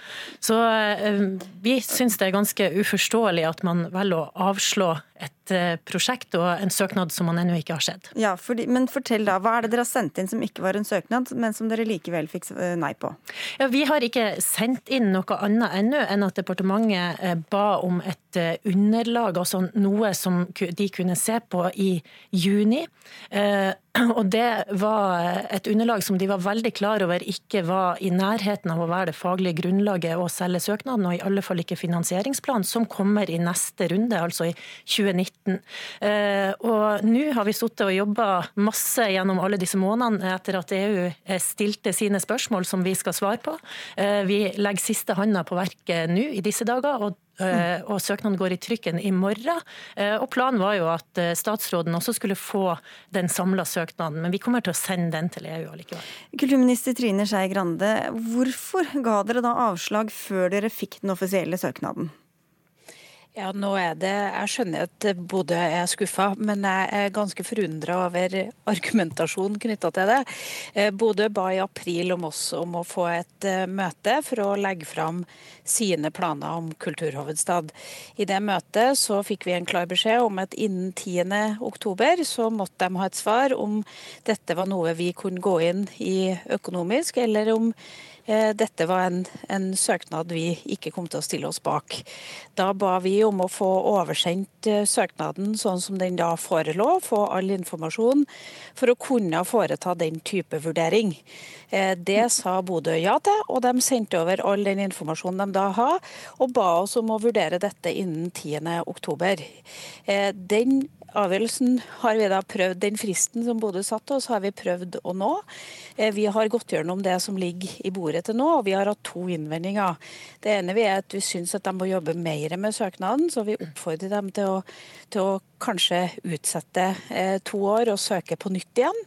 Så eh, vi syns det er ganske uforståelig at man velger å avslå et eh, prosjekt og en søknad som man ennå ikke har sett. Ja, fordi, Men fortell da, hva er det dere har sendt inn som ikke var en søknad, men som dere likevel fikk eh, nei på? Ja, Vi har ikke sendt inn noe annet ennå enn at departementet eh, ba om et underlag, altså noe som de kunne se på i juni. Og det var et underlag som de var veldig klar over ikke var i nærheten av å være det faglige grunnlaget å selge søknaden, og i alle fall ikke finansieringsplanen, som kommer i neste runde, altså i 2020. 2019. Eh, og nå har vi sittet og jobba masse gjennom alle disse månedene etter at EU eh, stilte sine spørsmål som vi skal svare på. Eh, vi legger siste handa på verket nå i disse dager. og og søknaden går i trykken i morgen. Og planen var jo at statsråden også skulle få den samla søknaden, men vi kommer til å sende den til EU allikevel. Kulturminister Trine Skei Grande, hvorfor ga dere da avslag før dere fikk den offisielle søknaden? Ja, nå er det, Jeg skjønner at Bodø er skuffa, men jeg er ganske forundra over argumentasjonen knytta til det. Eh, Bodø ba i april om oss om å få et eh, møte for å legge fram sine planer om kulturhovedstad. I det møtet så fikk vi en klar beskjed om at innen 10. oktober så måtte de ha et svar om dette var noe vi kunne gå inn i økonomisk, eller om dette var en, en, søknad vi ikke kom til å stille oss bak. Da ba vi om å få oversendt eh, søknaden sånn som den da forelå, få all informasjon for å kunne foreta den type vurdering. Eh, det sa Bodø ja til, og de sendte over all den informasjonen de da har, og ba oss om å vurdere dette innen 10.10. Den avgjørelsen har vi da prøvd, Den fristen som Bodø satte oss, har vi prøvd å nå. Eh, vi har gått gjennom det som ligger i bordet til nå, og vi har hatt to innvendinger. Det ene er at vi syns at de må jobbe mer med søknaden, så vi oppfordrer dem til å, til å kanskje utsette eh, to år og søke på nytt igjen.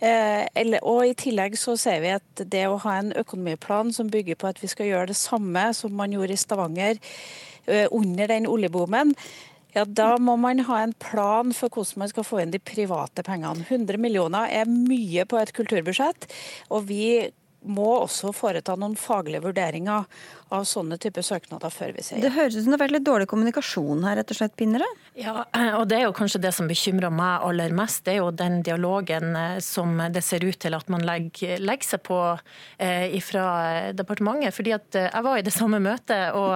Eh, og I tillegg så ser vi at det å ha en økonomiplan som bygger på at vi skal gjøre det samme som man gjorde i Stavanger under den oljeboomen, ja, Da må man ha en plan for hvordan man skal få inn de private pengene. 100 millioner er mye på et kulturbudsjett, og vi må også foreta noen faglige vurderinger av sånne typer søknader før vi sier Det høres ut som det har vært litt dårlig kommunikasjon her, rett og slett, Pinnere? Ja, og det er jo kanskje det som bekymrer meg aller mest. Det er jo den dialogen eh, som det ser ut til at man legger, legger seg på eh, fra departementet. Fordi at eh, jeg var i det samme møtet og,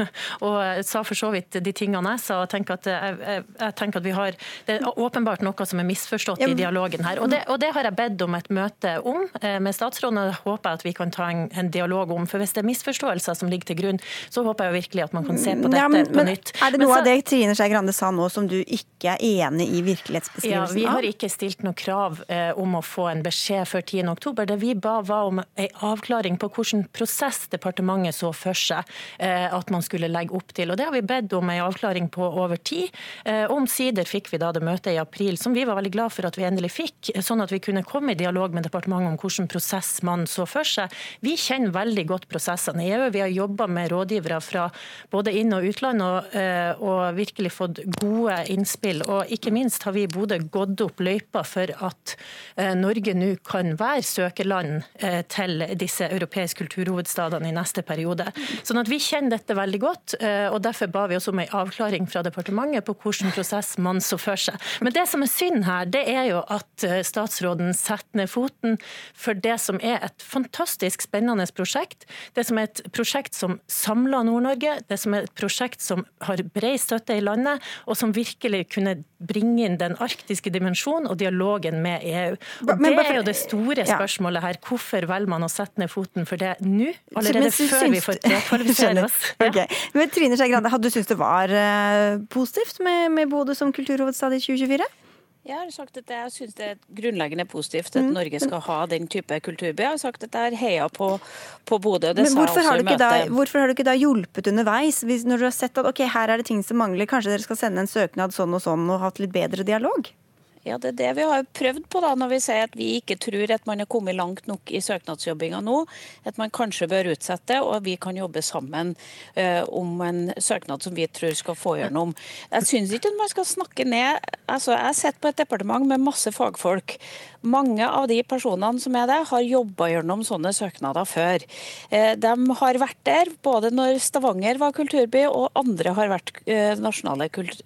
og sa for så vidt de tingene jeg sa. og tenker at, jeg, jeg tenker at vi har, Det er åpenbart noe som er misforstått i dialogen her. Og det, og det har jeg bedt om et møte om med statsråden, og det håper jeg at vi kan ta en, en dialog om. For hvis det er misforståelser som ligger til grunn, så håper jeg virkelig at man kan se på dette ja, men, på nytt. Er det noe så, av det Trine Skei Grande sa nå som du ikke er enig i virkelighetsbeskrivelsen av? Ja, vi har ikke stilt noe krav eh, om å få en beskjed før 10.10. Det vi ba var om en avklaring på hvilken prosess departementet så for seg eh, at man skulle legge opp til. Og Det har vi bedt om en avklaring på over tid. Eh, Omsider fikk vi da det møtet i april, som vi var veldig glad for at vi endelig fikk, sånn at vi kunne komme i dialog med departementet om hvilken prosess man så for seg. Vi kjenner veldig godt prosessene i EU. Vi har jobba med rådgivere fra både inn- og utland og, eh, og, virkelig fått gode innspill. Og ikke minst har vi i Bodø gått opp løypa for at eh, Norge nå kan være søkerland eh, til disse europeiske kulturhovedstadene i neste periode. Sånn at vi kjenner dette veldig godt, og derfor ba vi også om en avklaring fra departementet på hvilken prosess man så for seg. Men det som er synd her, det er jo at statsråden setter ned foten for det som er et fantastisk spennende prosjekt. Det som er et prosjekt som samler Nord-Norge, det som er et prosjekt som har bred støtte i landet, og som virkelig kunne bringe inn den arktiske dimensjonen og dialogen med EU. Og Det er jo det store spørsmålet her. Hvorfor velger man å sette ned foten for det nå? Allerede før vi får prekvalifisere oss. Ja. Okay. Men Trine Skei Grande, hadde du syntes det var uh, positivt med, med Bodø som kulturhovedstad i 2024? Jeg har sagt at jeg syns det er grunnleggende positivt at mm. Norge skal ha den type kulturby. Jeg har sagt at jeg har heia på, på Bodø. Det Men hvorfor har, da, hvorfor har, du ikke da hjulpet underveis? Hvis, når du har sett at ok, her er det ting som mangler, kanskje dere skal sende en søknad sånn og sånn og hatt litt bedre dialog? Ja, Det er det vi har prøvd på da, når vi sier at vi ikke tror at man er kommet langt nok i søknadsjobbinga nå. At man kanskje bør utsette, og vi kan jobbe sammen uh, om en søknad som vi tror skal få gjennom. Jeg syns ikke at man skal snakke ned altså Jeg sitter på et departement med masse fagfolk. Mange av de personene som er det, har jobba gjennom sånne søknader før. Uh, de har vært der både når Stavanger var kulturby, og andre har vært uh, nasjonale kult,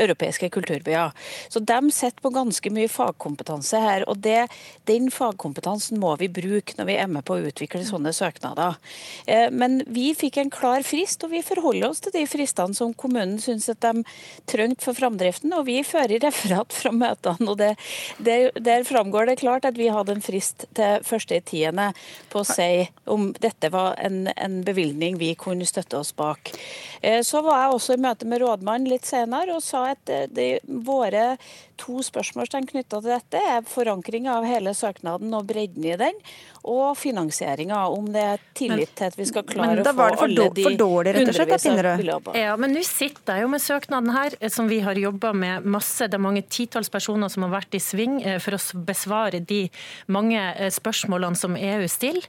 europeiske kulturbyer. Så de sitter på ganske mye fagkompetanse her. og det, Den fagkompetansen må vi bruke når vi er med på å utvikle sånne søknader. Eh, men vi fikk en klar frist, og vi forholder oss til de fristene som kommunen syns at de trengte for framdriften. Og vi fører referat fra møtene, og det, det, der framgår det klart at vi hadde en frist til første i tiende på å si om dette var en, en bevilgning vi kunne støtte oss bak. Eh, så var jeg også i møte med rådmannen litt senere og sa at eh, de, våre to spørsmålstegn knytta til dette. er Forankring av hele søknaden og bredden i den, og finansieringa. Om det er tillit til at vi skal klare å få alle de hundrevis av millioner. Ja, men nå sitter jeg jo med søknaden her, eh, som vi har jobba med masse. Det er mange titalls personer som har vært i sving eh, for å besvare de mange eh, spørsmålene som EU stiller,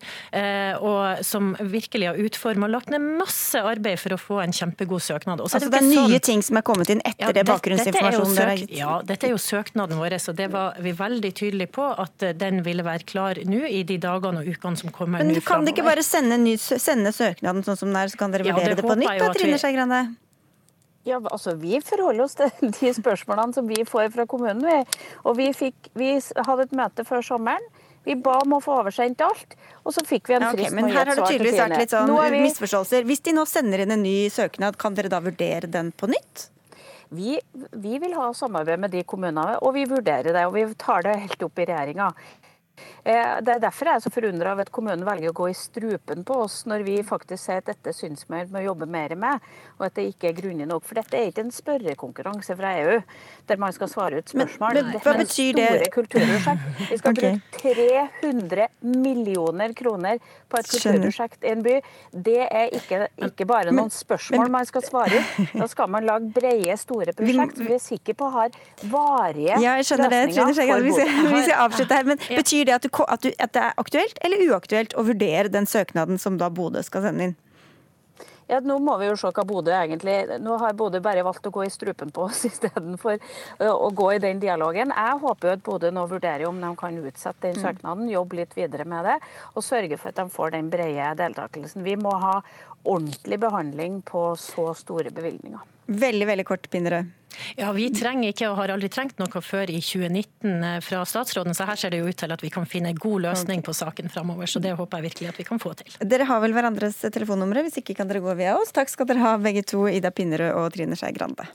og som virkelig har utforma og lagt ned masse arbeid for å få en kjempegod søknad. Også altså det er, det er nye sånn... ting som er kommet inn etter ja, det bakgrunnsinformasjonen dere har gitt? Ja, dette er jo søknaden vår, og det var vi veldig tydelige på at den ville være klar nå i de dagene og ukene som kommer. Men kan dere ikke bare sende, ny, sende, søknaden sånn som den er, så kan dere vurdere ja, det, det på nytt? da, Trine Skei Grande? Ja, altså Vi forholder oss til de spørsmålene som vi får fra kommunen. Vi. Og vi, fikk, vi hadde et møte før sommeren. Vi ba om å få oversendt alt, og så fikk vi en frist ja, okay, men her har det tydeligvis vært litt sånn vi... misforståelser. Hvis de nå sender inn en ny søknad, kan dere da vurdere den på nytt? Vi, vi, vil ha samarbeid med de kommunene, og vi vurderer det. Og vi tar det helt opp i regjeringa. Eh, det er derfor jeg er så forundra over at kommunen velger å gå i strupen på oss når vi faktisk sier at dette syns vi må jobbe mer med, og at det ikke er grundig nok. For dette er ikke en spørrekonkurranse fra EU der man skal svare ut spørsmål. Men, men, hva betyr det? Vi skal okay. bruke 300 millioner kroner på et kulturprosjekt i en by. Det er ikke, ikke bare noen spørsmål man skal svare ut. Da skal man lage brede, store prosjekt som vi er sikre på har varige ja, jeg skjønner det, Trine Skei. Hvis jeg avslutter her. Men betyr det at, du, at, du, at det er aktuelt eller uaktuelt å vurdere den søknaden som da Bodø skal sende inn? Ja, Nå må vi jo se hva Bodø egentlig Nå har Bodø bare valgt å gå i strupen på oss istedenfor å gå i den dialogen. Jeg håper jo at Bodø nå vurderer om de kan utsette den mm. søknaden, jobbe litt videre med det og sørge for at de får den brede deltakelsen. Vi må ha ordentlig behandling på så store bevilgninger. Veldig, veldig kort, Pinnerød. Ja, Vi trenger ikke og har aldri trengt noe før i 2019 eh, fra statsråden, så her ser det jo ut til at vi kan finne en god løsning på saken framover. Så det håper jeg virkelig at vi kan få til. Dere har vel hverandres telefonnumre, hvis ikke kan dere gå via oss. Takk skal dere ha begge to, Ida Pinnerød og Trine Skei Grande.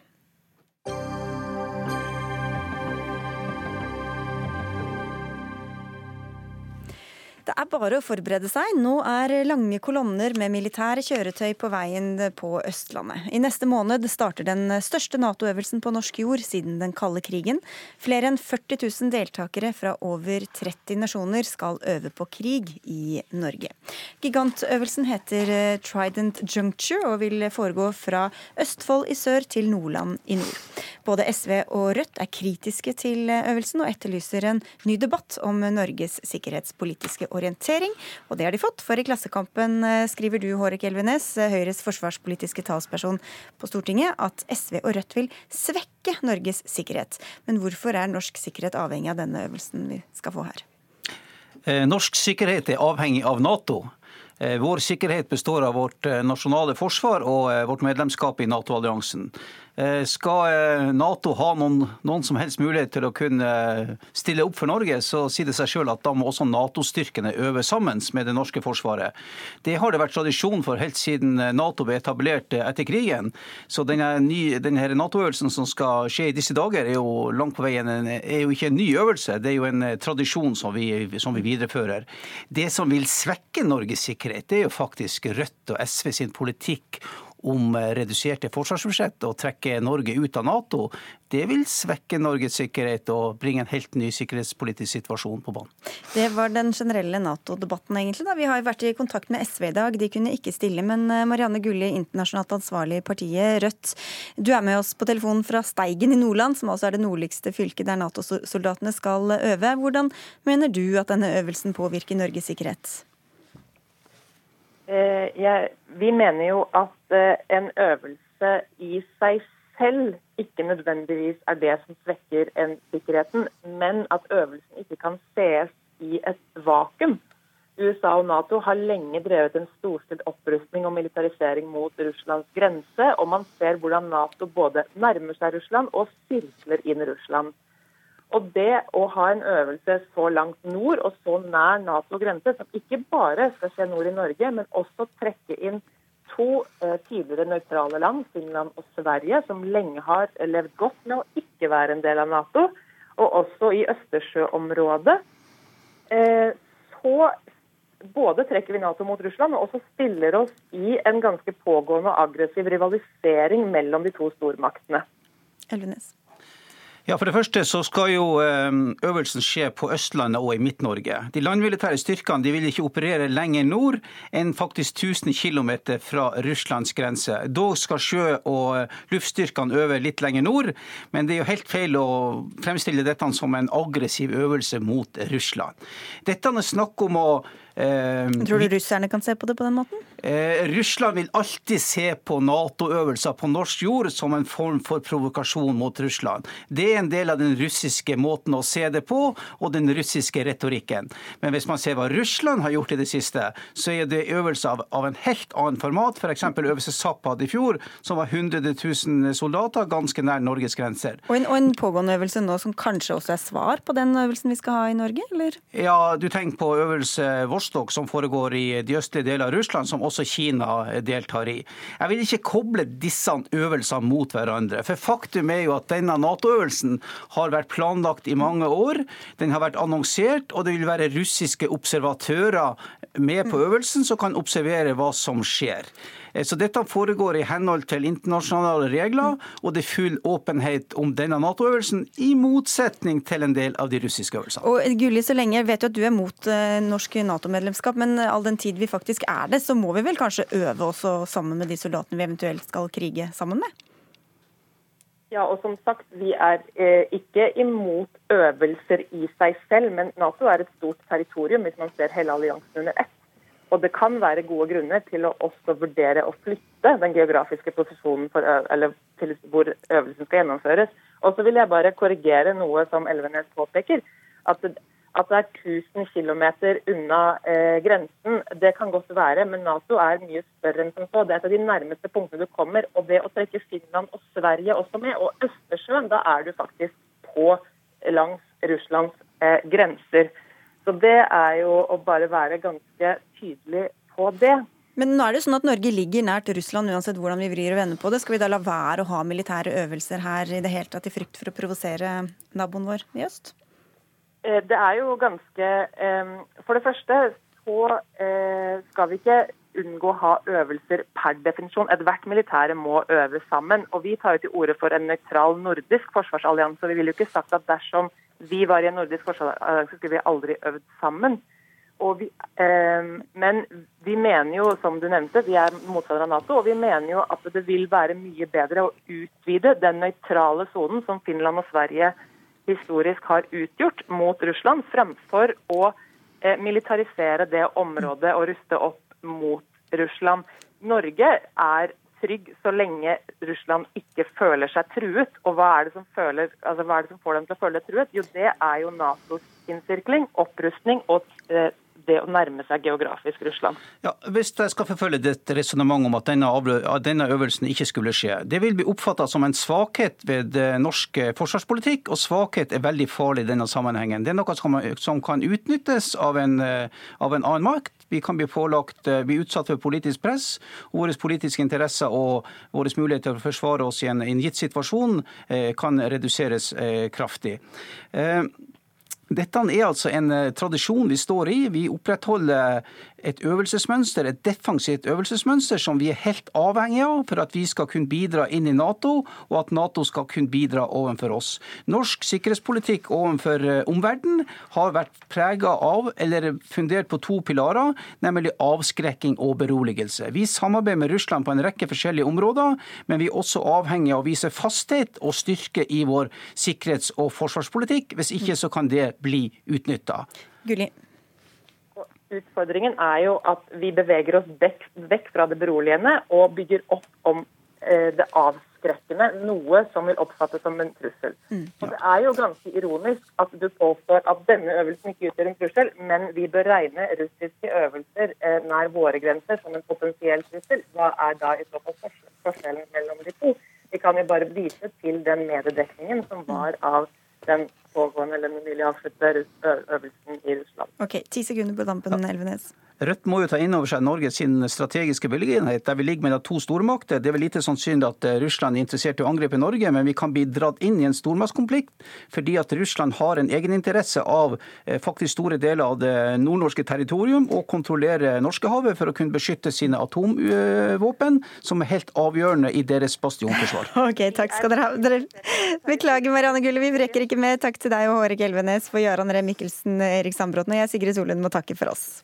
Det er bare å forberede seg. Nå er lange kolonner med militære kjøretøy på veien på Østlandet. I neste måned starter den største Nato-øvelsen på norsk jord siden den kalde krigen. Flere enn 40 000 deltakere fra over 30 nasjoner skal øve på krig i Norge. Gigantøvelsen heter eh, Trident Juncture og vil foregå fra Østfold i sør til Nordland i nord. Både SV og Rødt er kritiske til øvelsen og etterlyser en ny debatt om Norges sikkerhetspolitiske organisasjon orientering, og det har de fått. For i Klassekampen eh, skriver du, Hårek Elvenes, eh, Høyres forsvarspolitiske talsperson på Stortinget, at SV og Rødt vil svekke Norges sikkerhet. Men hvorfor er norsk sikkerhet avhengig av denne øvelsen vi skal få her? Eh, norsk sikkerhet er avhengig av Nato. Vår sikkerhet består av vårt nasjonale forsvar og vårt medlemskap i Nato-alliansen. Eh, skal eh, Nato ha noen, noen, som helst mulighet til å kunne eh, stille opp for Norge, så sier det seg selv at da må også Nato-styrkene øve sammen med det norske forsvaret. Det har det vært tradisjon for helt siden Nato ble etablert etter krigen. Så denne, Nato-øvelsen som skal skje i disse dager, er jo langt på veien er jo ikke en ny øvelse. Det er jo en tradisjon som vi, som vi viderefører. Det som vil svekke Norges sikkerhet, det er jo faktisk Rødt og SV sin politikk om reduserte forsvarsbudsjett og trekke Norge ut av Nato, det vil svekke Norges sikkerhet og bringe en helt ny sikkerhetspolitisk situasjon på banen. Det var den generelle Nato-debatten, egentlig. da. Vi har vært i kontakt med SV i dag. De kunne ikke stille. Men eh, Marianne Gulli, internasjonalt ansvarlig i partiet Rødt, du er med oss på telefonen fra Steigen i Nordland, som altså er det nordligste fylket der Nato-soldatene skal øve. Hvordan mener du at denne øvelsen påvirker Norges sikkerhet? Eh, jeg, vi mener jo at eh, en øvelse i seg selv ikke nødvendigvis er det som svekker en sikkerheten, men at øvelsen ikke kan ses i et vakuum. USA og Nato har lenge drevet en storstilt opprustning og militarisering mot Russlands grense, og man ser hvordan Nato både nærmer seg Russland og sirkler inn Russland. Og det å ha en øvelse så langt nord og så nær Nato-grense, som ikke bare skal skje nord i Norge, men også trekke inn to eh, tidligere nøytrale land, Finland og Sverige, som lenge har levd godt med å ikke være en del av Nato, og også i Østersjøområdet, eh, så både trekker vi Nato mot Russland, og også stiller oss i en ganske pågående og aggressiv rivalisering mellom de to stormaktene. Elvenes. Ja, For det første så skal jo eh, øvelsen skje på Østlandet og i Midt-Norge. De landmilitære styrkene de vil ikke operere lenger nord enn faktisk 1000 km fra Russlands grense. Da skal sjø- og luftstyrkene øve litt lenger nord, men det er jo helt feil å fremstille dette som en aggressiv øvelse mot Russland. Dette er snakk om å Tror du russerne kan se på det på den måten? Eh, Russland vil alltid se på Nato-øvelser på norsk jord som en form for provokasjon mot Russland. Det er en del av den russiske måten å se det på, og den russiske retorikken. Men hvis man ser hva Russland har gjort i det siste, så er det øvelser av, av en helt annen format. F.eks. øvelse Zappad i fjor, som var 100 000 soldater ganske nær Norges grenser. Og en, og en pågående øvelse nå som kanskje også er svar på den øvelsen vi skal ha i Norge, eller? Ja, du tenker på øvelse Vårs Vostok som foregår i de østlige deler av Russland, som også Kina deltar i. Jeg vil ikke koble disse øvelsene mot hverandre. For faktum er jo at denne Nato-øvelsen har vært planlagt i mange år. Den har vært annonsert, og det vil være russiske observatører med på øvelsen som kan observere hva som skjer. Eh, så dette foregår i henhold til internasjonale regler, og det er full åpenhet om denne Nato-øvelsen, i motsetning til en del av de russiske øvelsene. Og eh, Gulli, så lenge jeg vet jo at du er mot eh, norsk Nato-medlemskap, men all den tid vi faktisk er det, så må vi vel kanskje øve også sammen med de soldatene vi eventuelt skal krige sammen med? Ja, og som sagt, Vi er eh, ikke imot øvelser i seg selv, men Nato er et stort territorium hvis man ser hele alliansen under ett. Og det kan være gode grunner til å også vurdere å flytte den geografiske posisjonen til hvor øvelsen skal gjennomføres. Og så vil jeg bare korrigere noe som Elvenes påpeker. At, at det er 1000 km unna eh, grensen, det kan godt være, men Nato er mye større enn som så. Det er et av de nærmeste punktene du kommer. Og det å trekke Finland og Sverige også med, og Østersjøen, da er du faktisk på langs Russlands eh, grenser. Så det er jo å bare være ganske tydelig på det. Men nå er det sånn at Norge ligger nært Russland uansett hvordan vi vrir og vender på det. Skal vi da la være å ha militære øvelser her i det hele tatt i frykt for å provosere naboen vår i øst? Eh, det er jo ganske eh, For det første så eh, skal vi ikke unngå å ha øvelser per definisjon. Ethvert militære må øve sammen. Og vi tar jo til orde for en nøytral nordisk forsvarsallianse. Vi ville jo ikke sagt at dersom vi var i en nordisk forsvarsallianse, skulle vi aldri øvd sammen. Vi, eh, men vi mener jo, som du nevnte, vi er motstandere av Nato, og vi mener jo at det vil være mye bedre å utvide den nøytrale sonen som Finland og Sverige historisk har utgjort mot Russland, fremfor å eh, militarisere det området og ruste opp mot Russland. Norge er trygg så lenge Russland ikke føler seg truet. Og hva er det som, føler, altså hva er det som får dem til å føle seg truet? Jo, det er jo Natos innsirkling, opprustning og eh, det å nærme seg geografisk Russland. Ja, hvis jeg skal forfølge et resonnement om at denne, denne, øvelsen ikke skulle skje, det vil bli oppfatta som en svakhet ved eh, norsk eh, forsvarspolitikk, og svakhet er veldig farlig i denne sammenhengen. Det er noe som kan utnyttes av en, av en annen makt. Vi kan bli pålagt, bli utsatt for politisk press. og Våre politiske interesser og våre muligheter til å forsvare oss i en, en gitt situasjon kan reduseres kraftig. Dette er altså en eh, tradisjon vi står i. Vi opprettholder et øvelsesmønster, et defensivt øvelsesmønster som vi er helt avhengig av for at vi skal kunne bidra inn i Nato, og at Nato skal kunne bidra overfor oss. Norsk sikkerhetspolitikk overfor eh, omverdenen har vært prega av, eller fundert på to pilarer, nemlig avskrekking og beroligelse. Vi samarbeider med Russland på en rekke forskjellige områder, men vi er også avhengig av å vise fasthet og styrke i vår sikkerhets- og forsvarspolitikk. Hvis ikke så kan det bli utnytta. Utfordringen er jo at vi beveger oss vekk, vekk fra det beroligende og bygger opp om eh, det avskrekkende, noe som vil oppfattes som en trussel. Mm, ja. Og Det er jo ganske ironisk at du påstår at denne øvelsen ikke utgjør en trussel, men vi bør regne russiske øvelser eh, nær våre grenser som en potensiell trussel. Hva er da i så fall forskjellen mellom de to? Vi kan jo bare vise til den mediedekningen som var av den pågående eller den nylig avsluttede øvelsen i Russland. Ok, Ti sekunder på dampen, Elvenes. Rødt må jo ta inn over seg Norge sin strategiske beliggenhet, der vi ligger mellom to stormakter. Det er vel lite sannsynlig at eh, Russland er interessert i å angripe Norge, men vi kan bli dratt inn i en stormaktskonflikt fordi at Russland har en egeninteresse av eh, faktisk store deler av det nordnorske territorium og kontrollere Norskehavet for å kunne beskytte sine atomvåpen, som er helt avgjørende i deres bastionforsvar. Ok, takk skal dere ha. Beklager, Marianne Gulle, vi rekker ikke mer. Takk til deg og Hårek Elvenes for Jarand Ree Mikkelsen, Erik Sandbråten og jeg, Sigrid Solund, må takke for oss.